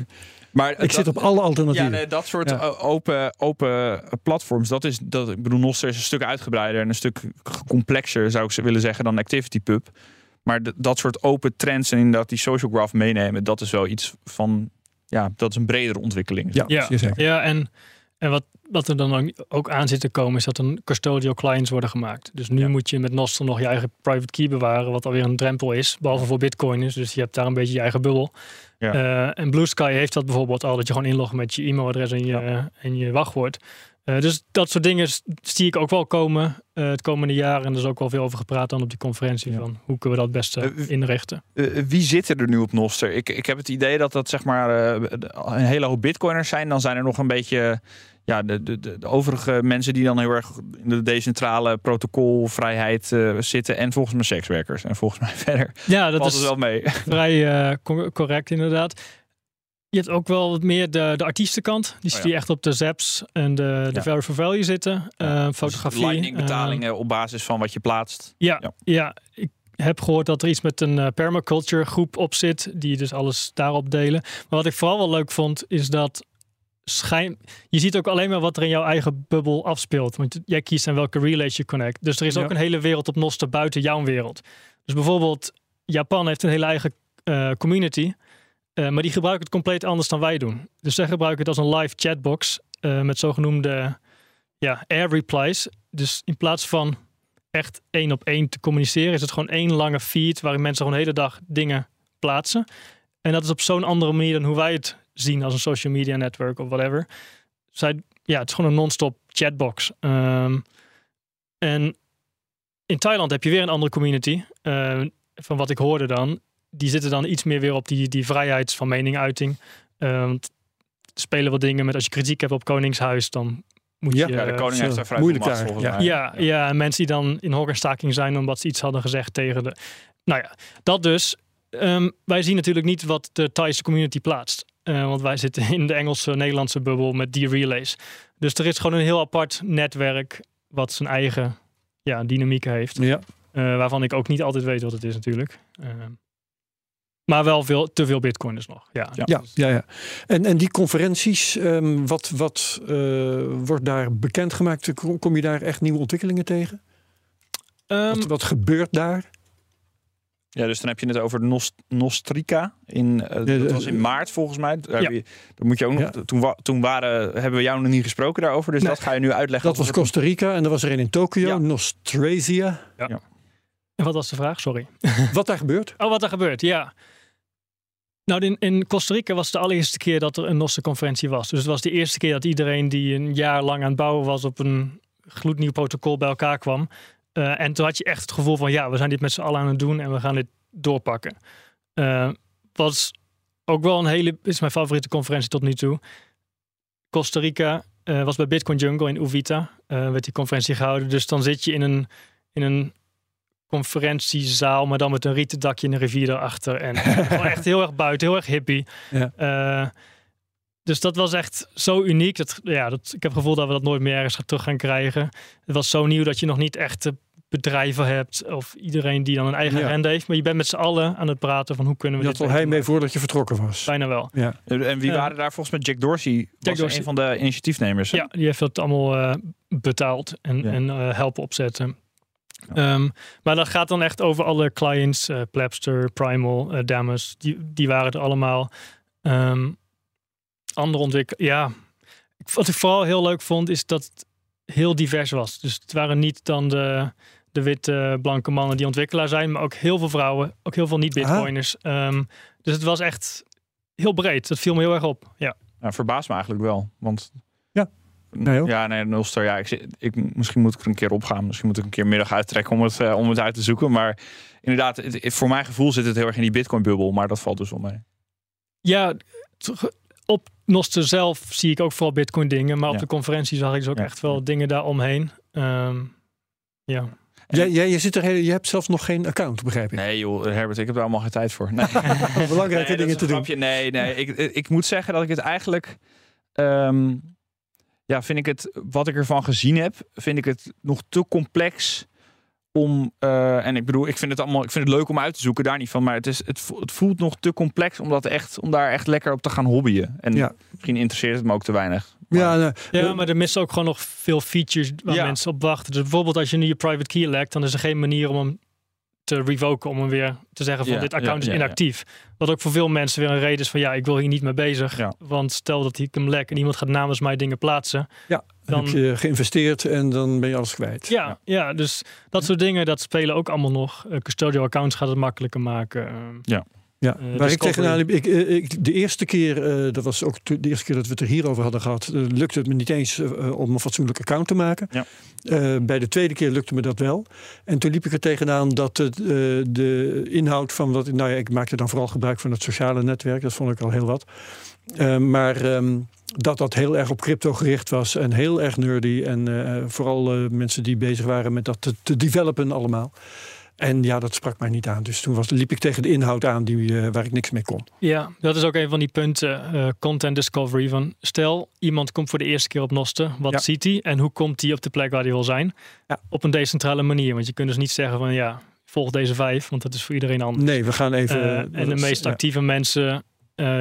maar Ik zit op alle ja, alternatieven. nee, dat soort Ja. open, open platforms, dat is, dat, ik bedoel, Nostr is een stuk uitgebreider en een stuk complexer, zou ik ze willen zeggen, dan ActivityPub. Maar dat soort open trends en inderdaad die social graph meenemen, dat is wel iets van, ja, dat is een bredere ontwikkeling. ja, Ja. zeker. Ja, en, en wat, wat er dan ook aan zit te komen, is dat er custodial clients worden gemaakt. Dus nu Ja. moet je met Nostr nog je eigen private key bewaren, wat alweer een drempel is. Behalve voor bitcoiners. Dus je hebt daar een beetje je eigen bubbel. Ja. Eh, en Blue Sky heeft dat bijvoorbeeld al, dat je gewoon inloggt met je e-mailadres en je, en je wachtwoord. Eh, dus dat soort dingen zie ik ook wel komen eh, het komende jaar. En er is ook wel veel over gepraat dan op die conferentie. Ja. Van hoe kunnen we dat het beste Eh, inrichten. Eh, wie zitten er nu op Nostr? Ik, ik heb het idee dat dat zeg maar eh, een hele hoop bitcoiners zijn. Dan zijn er nog een beetje ja, de, de, de, de overige mensen die dan heel erg in de decentrale protocolvrijheid eh, zitten. En volgens mij sekswerkers. En volgens mij verder Ja, dat valt is wel mee. vrij co- correct inderdaad. Je hebt ook wel wat meer de, de artiestenkant. Die Oh je echt op de zaps en de, de value for value zitten. Eh, fotografie. Lightning betalingen op basis van wat je plaatst. Ja, Ja. ik heb gehoord dat er iets met een eh, permaculture groep op zit, die dus alles daarop delen. Maar wat ik vooral wel leuk vond, is dat schijn... je ziet ook alleen maar wat er in jouw eigen bubbel afspeelt. Want jij kiest aan welke relays je connect. Dus er is Ja. ook een hele wereld op Noster buiten jouw wereld. Dus bijvoorbeeld, Japan heeft een hele eigen eh, community, eh, maar die gebruiken het compleet anders dan wij doen. Dus zij gebruiken het als een live chatbox eh, met zogenoemde ja, air replies. Dus in plaats van echt één op één te communiceren, is het gewoon één lange feed waarin mensen gewoon de hele dag dingen plaatsen. En dat is op zo'n andere manier dan hoe wij het zien als een social media network of whatever. Zij, ja, het is gewoon een non-stop chatbox. Ehm, en in Thailand heb je weer een andere community. eh, van wat ik hoorde dan. Die zitten dan iets meer weer op die, die vrijheid van meninguiting. Eh, want spelen wat dingen met als je kritiek hebt op Koningshuis, dan moet Ja. je... Ja, de koning heeft daar vrij moeilijk macht volgens ja. mij. Ja, ja, en mensen die dan in hongerstaking zijn omdat ze iets hadden gezegd tegen de. Nou ja, dat dus. Ehm, wij zien natuurlijk niet wat de Thaise community plaatst. Eh, want wij zitten in de Engelse, Nederlandse bubbel met die relays. Dus er is gewoon een heel apart netwerk wat zijn eigen ja, dynamiek heeft. Ja. Eh, waarvan ik ook niet altijd weet wat het is natuurlijk. Ehm, maar wel veel, te veel bitcoiners nog. Ja, Ja. Ja, ja, ja. En, en die conferenties, ehm, wat, wat eh, wordt daar bekendgemaakt? Kom, kom je daar echt nieuwe ontwikkelingen tegen? Ehm, Wat, wat gebeurt daar? Ja, dus dan heb je het over Nost Nostrica. In, uh, de- dat was in maart volgens mij. Daar, Ja. je, daar moet je ook nog. Ja. Toen, wa- toen waren, hebben we jou nog niet gesproken daarover. Dus Nee. dat ga je nu uitleggen. Dat was Costa Rica en er was er een in Tokio, Ja. Nostrazia. En wat was de vraag? Sorry. Wat daar gebeurt? Oh, wat er gebeurt, ja. Nou, in, in Costa Rica was het de allereerste keer dat er een NOSSE-conferentie was. Dus het was de eerste keer dat iedereen die een jaar lang aan het bouwen was op een gloednieuw protocol bij elkaar kwam. Eh, en toen had je echt het gevoel van, ja, we zijn dit met z'n allen aan het doen en we gaan dit doorpakken. Eh was ook wel een hele, is mijn favoriete conferentie tot nu toe. Costa Rica eh, was bij Bitcoin Jungle in Uvita, werd die conferentie gehouden. Dus dan zit je in een, in een conferentiezaal, maar dan met een rieten dakje en een rivier erachter. En echt heel erg buiten, heel erg hippie. Ja. Eh, dus dat was echt zo uniek. Dat, ja, dat, ik heb het gevoel dat we dat nooit meer ergens terug gaan krijgen. Het was zo nieuw dat je nog niet echte bedrijven hebt of iedereen die dan een eigen Ja. agenda heeft. Maar je bent met z'n allen aan het praten van hoe kunnen we Je had dit al hij mee voordat je vertrokken was. Bijna wel. Ja. En wie Ja. waren daar volgens mij? Jack Dorsey was Dorsey. een van de initiatiefnemers. hè? Ja, die heeft dat allemaal eh, betaald en, Ja. en eh, helpen opzetten. Ja. Ehm, maar dat gaat dan echt over alle clients, eh Plapster, Primal, eh Damus, die, die waren er allemaal. Ehm andere ontwikkelingen, ja. Wat ik vooral heel leuk vond, is dat het heel divers was. Dus het waren niet dan de, de witte, blanke mannen die ontwikkelaar zijn, maar ook heel veel vrouwen, ook heel veel niet-bitcoiners. Ehm, dus het was echt heel breed. Dat viel me heel erg op. Ja. Nou, verbaast me eigenlijk wel. Want. Nee, ja, nee, Noster, ja, ik, zit- ik, misschien moet ik er een keer op gaan. Misschien moet ik een keer middag uittrekken om het, eh, om het uit te zoeken. Maar inderdaad, het- voor mijn gevoel zit het heel erg in die Bitcoin-bubbel. Maar dat valt dus wel mee. Ja, op Noster zelf zie ik ook vooral Bitcoin dingen. Maar op Ja. de conferentie zag ik dus ook Ja. echt wel dingen daaromheen. Ehm ja. Jij, jij, je, zit er, heel- je hebt zelf nog geen account, begrijp ik. Nee joh, Herbert, ik heb daar allemaal geen tijd voor. Nee. Belangrijke Nee, dingen te doen. Nee, nee. Ik, ik moet zeggen dat ik het eigenlijk... ehm, ja, vind ik het... Wat ik ervan gezien heb, vind ik het nog te complex om... eh, en ik bedoel, ik vind het allemaal... Ik vind het leuk om uit te zoeken, daar niet van. Maar het, is, het, het voelt nog te complex om, dat echt, om daar echt lekker op te gaan hobbyen. En Ja. misschien interesseert het me ook te weinig. Ja, ja, maar er missen ook gewoon nog veel features waar Ja. mensen op wachten. Dus bijvoorbeeld als je nu je private key lekt, dan is er geen manier om hem te revoken. Om hem weer te zeggen van Ja, dit ja, account ja, is ja. inactief. Wat ook voor veel mensen weer een reden is van ja, ik wil hier niet mee bezig. Ja. Want stel dat ik hem lek en iemand gaat namens mij dingen plaatsen. ja, dan dan- heb je geïnvesteerd en dan ben je alles kwijt. Ja, ja. dus dat soort dingen, dat spelen ook allemaal nog. Eh, custodial accounts gaat het makkelijker maken. Ehm, Ja, Eh, waar ik tegenaan liep, ik, eh, ik, de eerste keer, eh, dat was ook de eerste keer dat we het er hierover hadden gehad, eh, lukte het me niet eens om een fatsoenlijk account te maken. Ja. Bij de tweede keer lukte me dat wel. En toen liep ik er tegenaan dat het, de inhoud van wat, nou ja, ik maakte dan vooral gebruik van het sociale netwerk, dat vond ik al heel wat. Maar ehm, dat dat heel erg op crypto gericht was en heel erg nerdy. En vooral mensen die bezig waren met dat te, te developen allemaal. En ja, dat sprak mij niet aan. Dus toen was, liep ik tegen de inhoud aan die, eh, waar ik niks mee kon. Ja, dat is ook een van die punten, eh, content discovery. Van stel, iemand komt voor de eerste keer op Nosten. Wat Ja. ziet hij en hoe komt hij op de plek waar hij wil zijn? Ja. Op een decentrale manier. Want je kunt dus niet zeggen van ja, volg deze vijf, want dat is voor iedereen anders. Nee, we gaan even. Eh, en de meest ja, actieve mensen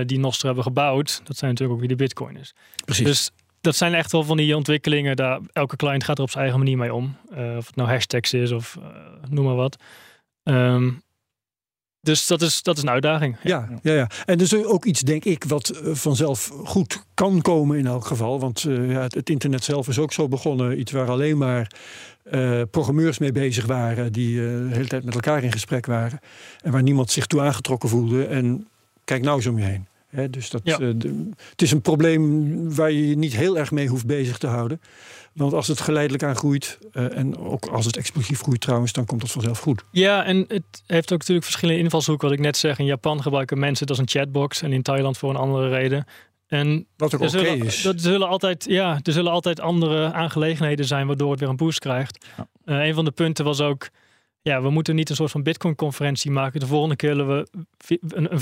die Noster hebben gebouwd, dat zijn natuurlijk ook weer de bitcoiners. precies. Dus dat zijn echt wel van die ontwikkelingen. Daar, elke client gaat er op zijn eigen manier mee om. Eh, of het nou hashtags is of eh, noem maar wat. Ehm, dus dat is, dat is een uitdaging. ja, ja, ja. En dus ook iets, denk ik, wat eh, vanzelf goed kan komen in elk geval. Want ja, het, het internet zelf is ook zo begonnen. Iets waar alleen maar programmeurs mee bezig waren. Die de hele tijd met elkaar in gesprek waren. En waar niemand zich toe aangetrokken voelde. En kijk nou eens om je heen. Dus dat, Ja. eh, de- het is een probleem waar je je niet heel erg mee hoeft bezig te houden. Want als het geleidelijk aan groeit, eh, en ook als het explosief groeit trouwens, dan komt het vanzelf goed. Ja, en het heeft ook natuurlijk verschillende invalshoeken. Wat ik net zeg, in Japan gebruiken mensen het als een chatbox. En in Thailand voor een andere reden. En Wat ook oké is. er, zullen altijd, ja, er zullen altijd andere aangelegenheden zijn waardoor het weer een boost krijgt. Ja. Eh, een van de punten was ook, ja, we moeten niet een soort van Bitcoin-conferentie maken. De volgende keer willen we een, een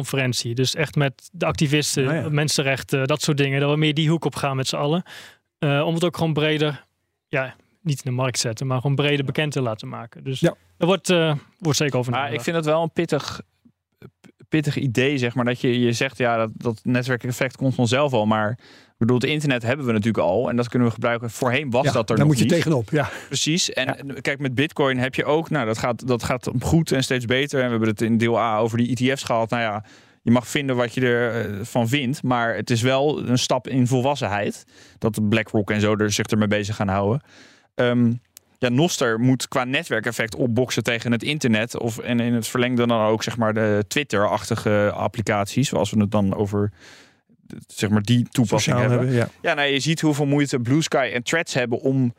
vrijheidsconferentie. Dus echt met de activisten, Ah, ja. mensenrechten, dat soort dingen. Dat we meer die hoek op gaan met z'n allen. Eh, om het ook gewoon breder, ja, niet in de markt zetten, maar gewoon breder bekend te laten maken. Dus Ja. er wordt, eh, wordt zeker over Maar ik vind het wel een pittig, pittig idee, zeg maar. Dat je, je zegt, ja, dat, dat netwerkeffect komt vanzelf al. Maar bedoel, het internet hebben we natuurlijk al en dat kunnen we gebruiken. Voorheen was Ja, dat er daar nog moet je niet. tegenop. Ja. Precies. En kijk, met Bitcoin heb je ook, nou, dat gaat, dat gaat goed en steeds beter. En we hebben het in deel A over die ETF's gehad. Nou ja, je mag vinden wat je ervan van vindt, maar het is wel een stap in volwassenheid. Dat BlackRock en zo er zich ermee bezig gaan houden. Ehm, ja, Noster moet qua netwerkeffect opboksen tegen het internet. Of, en in het verlengde dan ook zeg maar de Twitter-achtige applicaties. Zoals we het dan over zeg maar die toepassing Sociaal hebben. hebben. Ja. Ja, nou, je ziet hoeveel moeite Blue Sky en Threads hebben om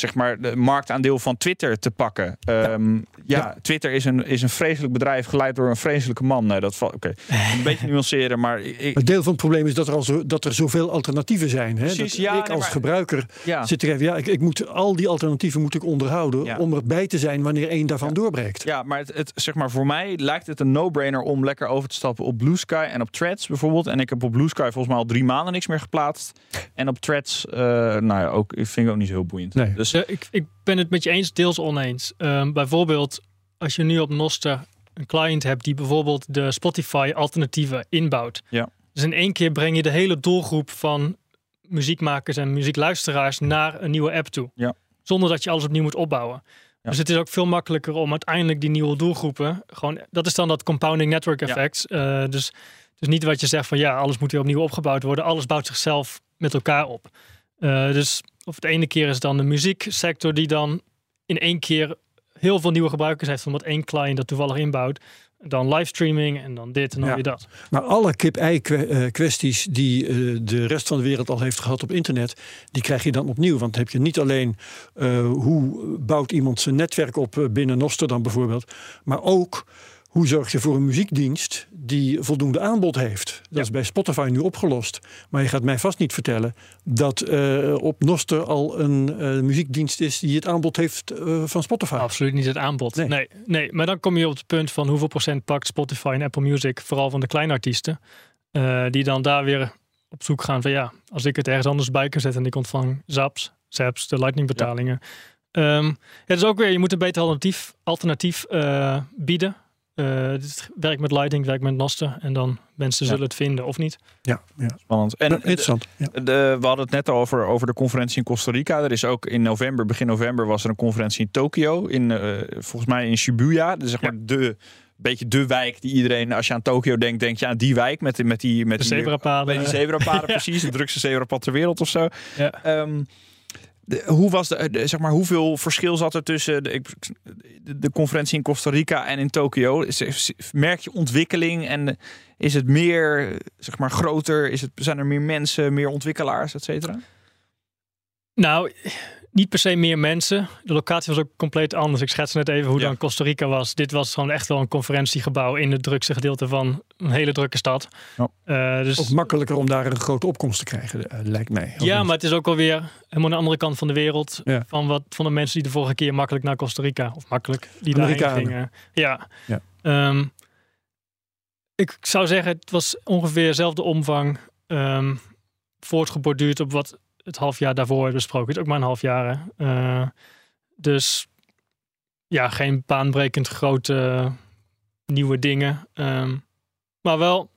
zeg maar de marktaandeel van Twitter te pakken. Ehm, ja. Ja. Twitter is een, is een vreselijk bedrijf geleid door een vreselijke man. Nee, dat valt. Oké, een beetje nuanceren, maar ik, Het deel van het probleem is dat er, al zo, dat er zoveel alternatieven zijn. Hè? Precies, dat ja, ik als gebruiker ja. zit er even, ja, ik, ik moet al die alternatieven moet ik onderhouden om erbij te zijn wanneer één daarvan doorbreekt. Ja, maar het, het, zeg maar, voor mij lijkt het een no-brainer om lekker over te stappen op Blue Sky en op Threads bijvoorbeeld. En ik heb op Blue Sky volgens mij al drie maanden niks meer geplaatst. En op Threads, eh, nou ja, ook, ik vind ik ook niet zo heel boeiend. Nee. Dus Eh, ik, ik ben het met je eens, deels oneens. Ehm, bijvoorbeeld, als je nu op Noster een client hebt die bijvoorbeeld de Spotify-alternatieven inbouwt. Ja. Dus in één keer breng je de hele doelgroep van muziekmakers en muziekluisteraars naar een nieuwe app toe. Ja. Zonder dat je alles opnieuw moet opbouwen. Ja. Dus het is ook veel makkelijker om uiteindelijk die nieuwe doelgroepen gewoon. Dat is dan dat compounding network effect. Eh, dus, dus niet wat je zegt van ja, alles moet weer opnieuw opgebouwd worden. Alles bouwt zichzelf met elkaar op. Eh, dus of het ene keer is dan de muzieksector die dan in één keer heel veel nieuwe gebruikers heeft, omdat één client dat toevallig inbouwt. Dan livestreaming en dan dit en dan Ja. weer dat. Maar alle kip-ei eh, kwesties die eh, de rest van de wereld al heeft gehad op internet, die krijg je dan opnieuw. Want dan heb je niet alleen eh, hoe bouwt iemand zijn netwerk op binnen Noster dan bijvoorbeeld, maar ook hoe zorg je voor een muziekdienst die voldoende aanbod heeft. Dat is bij Spotify nu opgelost. Maar je gaat mij vast niet vertellen dat eh, op Noster al een eh, muziekdienst is die het aanbod heeft eh, van Spotify. Absoluut niet het aanbod. Nee. Nee. Nee, maar dan kom je op het punt van hoeveel procent pakt Spotify en Apple Music, vooral van de kleine artiesten, die dan daar weer op zoek gaan van ja, als ik het ergens anders bij kan zetten en ik ontvang zaps, zaps, de lightning betalingen. Ehm, het is ook weer, je moet een beter alternatief, alternatief bieden. Eh dit werkt met Lightning, werkt met Noster en dan mensen Ja. zullen het vinden of niet. Ja, ja. spannend. En interessant. Ja. De, we hadden het net over, over de conferentie in Costa Rica. Er is ook in november, begin november, was er een conferentie in Tokio. In, eh, volgens mij in Shibuya. Dus zeg maar de, beetje de wijk die iedereen, als je aan Tokio denkt, denk je aan die wijk. Met, die- met die, met De die, zebrapaden. Met die zebrapaden, precies. De drukste zebrapad ter wereld of zo. Ja. Ehm, hoe was de, de- zeg maar, hoeveel verschil zat er tussen de, de, conferentie in Costa Rica en in Tokio? Merk je ontwikkeling en is het meer, zeg maar, groter? Is het, zijn er meer mensen, meer ontwikkelaars, et cetera? Nou, niet per se meer mensen. De locatie was ook compleet anders. Ik schets net even hoe Ja. dan Costa Rica was. Dit was gewoon echt wel een conferentiegebouw in het drukste gedeelte van een hele drukke stad. Ja. Eh, dus, Ook makkelijker om daar een grote opkomst te krijgen, eh, lijkt mij. Ja, niet? maar het is ook alweer helemaal aan de andere kant van de wereld. Ja. Van, wat, van de mensen die de vorige keer makkelijk naar Costa Rica, of makkelijk, die daarheen Amerikanen. gingen. Ja. Ja. Ehm, ik zou zeggen, het was ongeveer dezelfde omvang. ehm, voortgeborduurd op wat het half jaar daarvoor hebben besproken. Het is ook maar een half jaar. Eh, dus ja, geen baanbrekend grote nieuwe dingen. Ehm, maar wel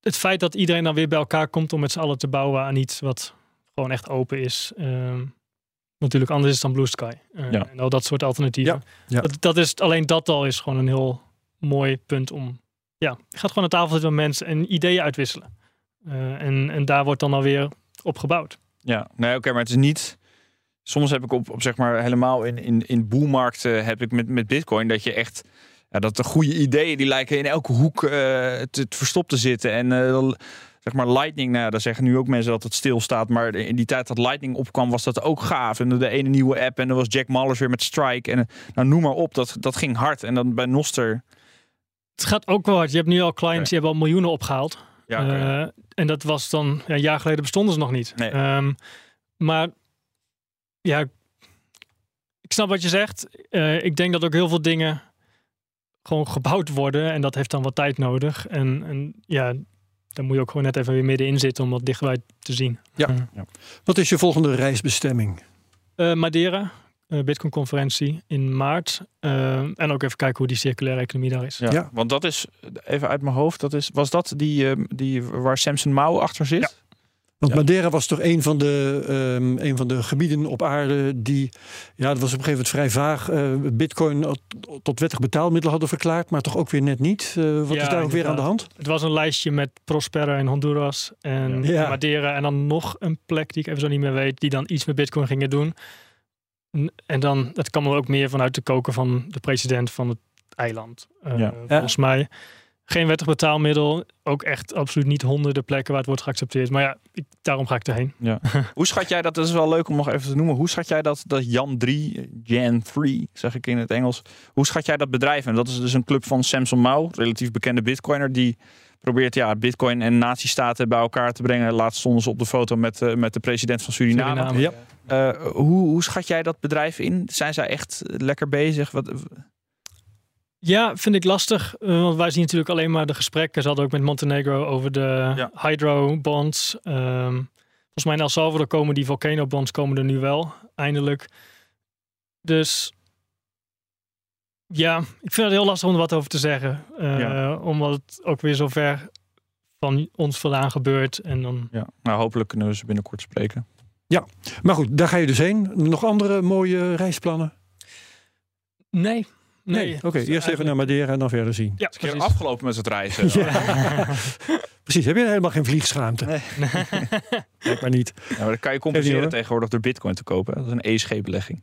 het feit dat iedereen dan weer bij elkaar komt om met z'n allen te bouwen aan iets wat gewoon echt open is. Ehm, natuurlijk anders is dan Blue Sky. Eh, Ja. En al dat soort alternatieven. Ja, ja. Dat, dat is, alleen dat al is gewoon een heel mooi punt om... Ja, je gaat gewoon aan tafel zitten met mensen en ideeën uitwisselen. Eh, en, en daar wordt dan alweer op gebouwd. Ja, nee, oké, maar het is niet. Soms heb ik op, op zeg maar helemaal in, in, in boelmarkten heb ik met, met Bitcoin dat je echt. Ja, dat de goede ideeën die lijken in elke hoek eh, te, te verstopt te zitten. En eh, zeg maar Lightning, nou, daar zeggen nu ook mensen dat het stilstaat. Maar in die tijd dat Lightning opkwam, was dat ook gaaf. En de ene nieuwe app en er was Jack Mallers weer met Strike. En nou, noem maar op, dat, dat ging hard. En dan bij Noster. Het gaat ook wel hard. Je hebt nu al clients Oké. die hebben al miljoenen opgehaald. Ja. Eh, en dat was dan, ja, een jaar geleden bestonden ze nog niet. Nee. Ehm, maar ja, ik snap wat je zegt. Eh, ik denk dat ook heel veel dingen gewoon gebouwd worden. En dat heeft dan wat tijd nodig. En, en ja, daar moet je ook gewoon net even weer middenin zitten om wat dichterbij te zien. Ja. Eh, Wat is je volgende reisbestemming? eh, Madeira, Bitcoin-conferentie in maart. Eh, en ook even kijken hoe die circulaire economie daar is. Ja, Ja. want dat is, even uit mijn hoofd, dat is, was dat die, eh, die waar Samson Mouw achter zit? Want Ja. Madeira was toch een van, de, ehm, een van de gebieden op aarde die, ja, dat was op een gegeven moment vrij vaag, eh, bitcoin tot- wettig betaalmiddel hadden verklaard, maar toch ook weer net niet. Eh, wat Ja, is daar ook weer aan de hand? Het was een lijstje met Prospera in Honduras en Ja. Madeira. En dan nog een plek die ik even zo niet meer weet, die dan iets met Bitcoin gingen doen. En- dan, dat kwam er ook meer vanuit de koken van de president van het eiland. Eh, Ja. Volgens mij. Geen wettig betaalmiddel. Ook echt absoluut niet honderden plekken waar het wordt geaccepteerd. Maar ja, ik, daarom ga ik erheen. Hoe schat jij dat, dat is wel leuk om nog even te noemen, hoe schat jij dat, dat Jan 3, Jan 3, zeg ik in het Engels, hoe schat jij dat bedrijf? En dat is dus een club van Samson Mouw, relatief bekende bitcoiner, die probeert ja, bitcoin en nazistaten bij elkaar te brengen. Laatst stonden ze op de foto met, eh, met de president van Suriname. Suriname. Ja. Eh, hoe, hoe schat jij dat bedrijf in? Zijn zij echt lekker bezig? Wat, Ja, vind ik lastig. eh, want wij zien natuurlijk alleen maar de gesprekken. Ze hadden ook met Montenegro over de Ja. hydro bonds. Ehm, volgens mij in El Salvador komen die volcano bonds komen er nu wel, eindelijk. Dus ja, ik vind het heel lastig om er wat over te zeggen. Eh, Ja. Omdat het ook weer zo ver van ons vandaan gebeurt. En dan ja. Nou, hopelijk kunnen we ze binnenkort spreken. Maar goed, daar ga je dus heen. Nog andere mooie reisplannen? nee. Nee, Oké, eerst even naar Madeira en dan verder zien. Ja, Is een keer afgelopen met het reizen. Ja. Precies, heb je helemaal geen vliegschaamte? Nee. Blijkbaar niet. Ja, maar dat kan je compenseren tegenwoordig door bitcoin te kopen. Dat is een ESG-belegging.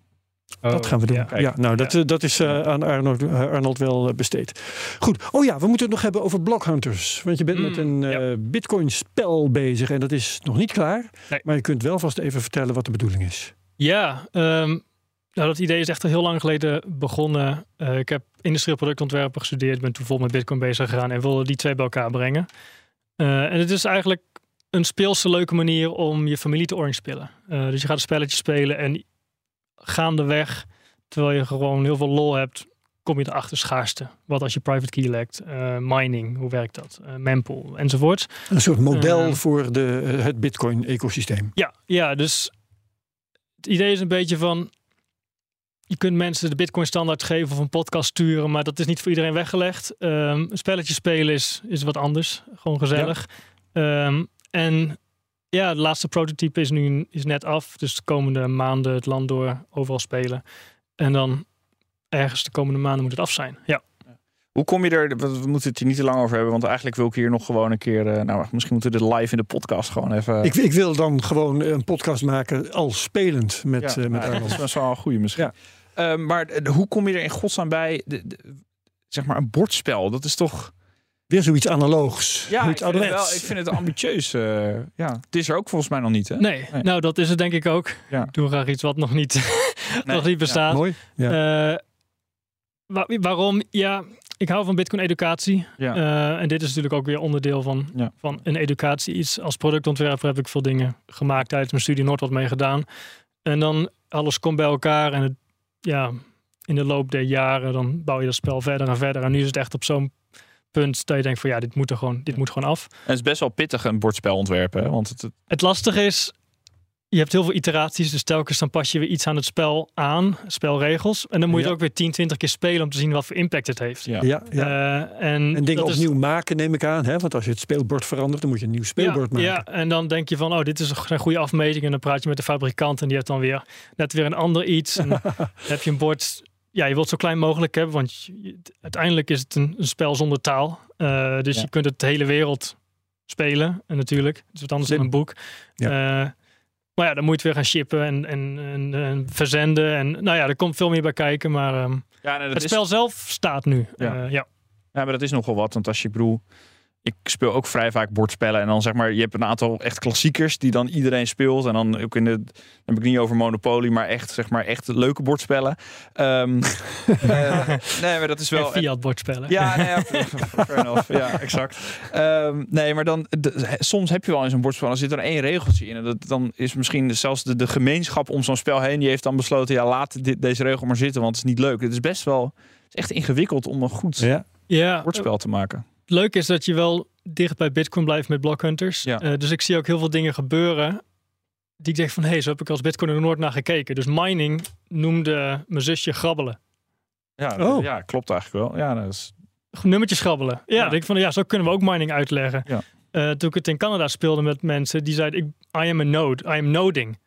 Dat gaan we doen. Ja. Nou, dat, eh, dat is eh, aan Arnold, eh, Arnold wel besteed. Goed. Oh ja, we moeten het nog hebben over blockhunters. Want je bent Mm, met een ja. eh, bitcoin-spel bezig en dat is nog niet klaar. Nee. Maar je kunt wel vast even vertellen wat de bedoeling is. Ja, ehm, nou, dat idee is echt al heel lang geleden begonnen. Ik heb industrieel productontwerpen gestudeerd, ben toen vol met Bitcoin bezig gegaan en wilde die twee bij elkaar brengen. En het is eigenlijk een speelse, leuke manier om je familie te. Eh, dus je gaat een spelletje spelen en gaandeweg, terwijl je gewoon heel veel lol hebt, kom je erachter schaarste. Wat als je private key lekt, eh, mining, hoe werkt dat, Eh mempool enzovoort. Een soort model Eh. voor de, het bitcoin-ecosysteem. Ja, ja, dus het idee is een beetje van. Je kunt mensen de Bitcoin standaard geven of een podcast sturen, maar dat is niet voor iedereen weggelegd. Ehm, een spelletje spelen is, is wat anders. Gewoon gezellig. Ehm, en ja, de laatste prototype is nu is net af. Dus de komende maanden het land door overal spelen. En dan ergens de komende maanden moet het af zijn. Ja. Hoe kom je er, we we moeten het hier niet te lang over hebben, want eigenlijk wil ik hier nog gewoon een keer, eh, nou misschien moeten we dit live in de podcast gewoon even... Ik, ik wil dan gewoon een podcast maken al spelend met, ja, eh, met nou, dat Arnold. is best wel een goede misschien. Ja. Eh, maar hoe kom je er in godsnaam bij, de, de- zeg maar een bordspel, dat is toch... Weer zoiets analoogs. Ja, ik Zoiets vind, het ouderwets. wel, ik vind het ambitieus. eh, ja, het is er ook volgens mij nog niet, hè? Nee, Nee. nou dat is het denk ik ook. Ja. Ik doe graag iets wat nog niet, Nee, nog niet ja. bestaat. Mooi. Ja. Eh, wa- waarom? Ja, ik hou van Bitcoin educatie. Ja. Eh, en dit is natuurlijk ook weer onderdeel van, Ja. van een educatie. Iets als productontwerper heb ik veel dingen gemaakt tijdens mijn studie Noord wat mee gedaan. En dan alles komt bij elkaar en het, ja, in de loop der jaren dan bouw je dat spel verder en verder. En nu is het echt op zo'n punt dat je denkt van ja, dit moet er gewoon, dit moet gewoon af. En het is best wel pittig een bordspel ontwerpen, hè? want het, het- Het lastige is, je hebt heel veel iteraties, dus telkens dan pas je weer iets aan het spel aan, spelregels. En dan moet je Ja. het ook weer 10, 20 keer spelen om te zien wat voor impact het heeft. ja. Ja, ja. Eh, en, en dingen dat is- opnieuw maken, neem ik aan. Hè? Want als je het speelbord verandert, dan moet je een nieuw speelbord ja, maken. Ja, en dan denk je van, oh, dit is een goede afmeting. En dan praat je met de fabrikant en die heeft dan weer net weer een ander iets. En dan heb je een bord, ja, je wilt zo klein mogelijk hebben, want je- uiteindelijk is het een, een spel zonder taal. Eh, dus Ja. je kunt het de hele wereld spelen. En natuurlijk, het is wat anders Slim. dan een boek. Eh, maar ja, dan moet je het weer gaan shippen en, en, en, en verzenden. En nou ja, er komt veel meer bij kijken. Maar ehm, Ja, nee, dat het is, spel zelf staat nu. Ja. Ja. ja. Ja, maar dat is nogal wat. Want als je, bedoel, ik speel ook vrij vaak bordspellen. En dan zeg maar, je hebt een aantal echt klassiekers die dan iedereen speelt. En dan ook in de, dan heb ik niet over Monopoly, maar echt, zeg maar, echt leuke bordspellen. Ehm, eh, nee, maar dat is wel. En Fiat bordspellen. Ja, nee, ja, fair enough. Ja, exact. Ehm, nee, maar dan, de- soms heb je wel in zo'n bordspel, dan zit er één regeltje in. En dat, dan is misschien zelfs de, de gemeenschap om zo'n spel heen, die heeft dan besloten, ja, laat dit, deze regel maar zitten, want het is niet leuk. Het is best wel, het is echt ingewikkeld om een goed ja. bordspel te maken. Het leuke is dat je wel dicht bij Bitcoin blijft met blockhunters. Ja. Eh, dus ik zie ook heel veel dingen gebeuren die ik dacht van, hé, hey, zo heb ik als Bitcoin er nooit naar gekeken. Dus mining noemde mijn zusje grabbelen. Ja, Oh. ja klopt eigenlijk wel. Ja, dat is, Nummertjes grabbelen. Ja, Ja. denk ik van, ja, zo kunnen we ook mining uitleggen. Ja. Eh, toen ik het in Canada speelde met mensen, die zeiden, ik, I am a node, I am noding.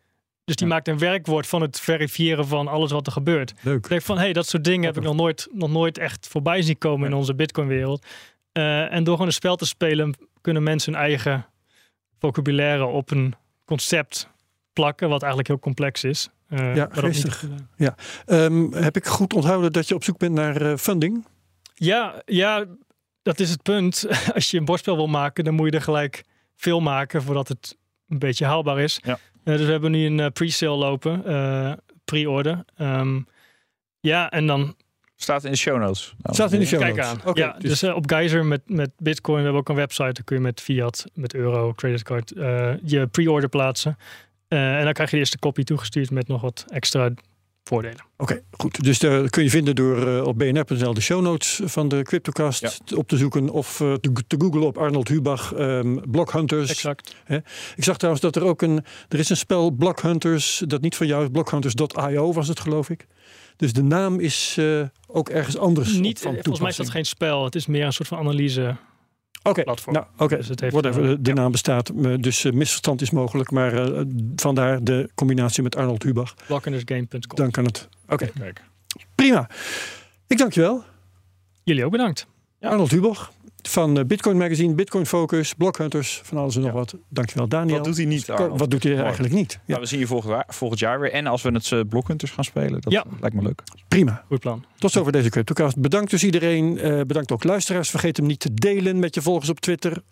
Dus die Ja. maakt een werkwoord van het verifiëren van alles wat er gebeurt. Leuk. Ik denk van, hé, hey, dat soort dingen heb ik nog nooit, nog nooit echt voorbij zien komen in onze Bitcoin-wereld. Eh, en door gewoon een spel te spelen, kunnen mensen hun eigen vocabulaire op een concept plakken, wat eigenlijk heel complex is. Eh, Ja, geestig. Ehm, heb ik goed onthouden dat je op zoek bent naar eh, funding? Ja, ja, dat is het punt. Als je een bordspel wil maken, dan moet je er gelijk veel maken voordat het een beetje haalbaar is. Ja. Dus we hebben nu een eh, pre-sale lopen, eh, pre-order. Ehm, ja, en dan staat in de show notes. Nou, Staat in de show kijk notes. aan. Oké, ja, dus eh, op Geyser met, met Bitcoin, we hebben ook een website. Dan kun je met fiat, met euro, creditcard eh, je pre-order plaatsen. Eh, en dan krijg je de eerste kopie toegestuurd met nog wat extra voordelen. Oké, goed. Dus daar kun je vinden door eh, op bnr.nl de show notes van de Cryptocast op te zoeken of eh, te, te googlen op Arnold Hubach, ehm Block Hunters. Exact. Ik zag trouwens dat er ook een, er is een spel Block Hunters, dat niet van jou is, blockhunters.io was het geloof ik. Dus de naam is eh, ook ergens anders Niet, van volgens mij is dat geen spel. Het is meer een soort van analyse. Oké, platform. nou, oké. Dus het heeft, Whatever, eh, de naam bestaat, dus eh, misverstand is mogelijk, maar eh, vandaar de combinatie met Arnold Hubach. Blockendersgame.com. Dan kan het. Oké, Kijk. prima. Ik dank je wel. Jullie ook bedankt. Arnold Hubach van eh, Bitcoin Magazine, Bitcoin Focus, Blockhunters, van alles en nog Ja. wat. Dankjewel Daniel. Wat doet hij niet, Arnold? Wat doet hij Mooi. eigenlijk niet? Ja, Nou, we zien je volgend jaar, volgend jaar weer. En als we het uh, Blockhunters gaan spelen, dat Ja. lijkt me leuk. prima. Goed plan. Tot zover deze Cryptocast. Bedankt dus iedereen. Eh, bedankt ook luisteraars. Vergeet hem niet te delen met je volgers op Twitter.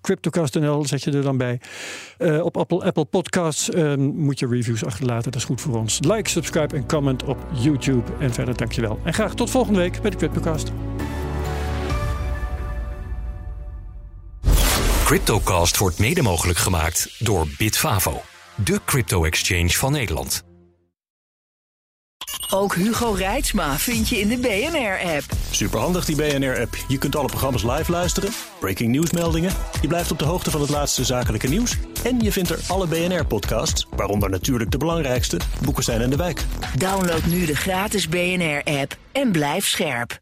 CryptocastNL zet je er dan bij. Eh, op Apple, Apple Podcasts eh, moet je reviews achterlaten. Dat is goed voor ons. Like, subscribe en comment op YouTube. En verder dankjewel. En graag tot volgende week bij de Cryptocast. Cryptocast wordt mede mogelijk gemaakt door Bitfavo, de crypto-exchange van Nederland. Ook Hugo Reitsma vind je in de BNR-app. Superhandig die BNR-app. Je kunt alle programma's live luisteren, breaking nieuwsmeldingen. Je blijft op de hoogte van het laatste zakelijke nieuws. En je vindt er alle BNR-podcasts, waaronder natuurlijk de belangrijkste, Boeken zijn in de wijk. Download nu de gratis BNR-app en blijf scherp.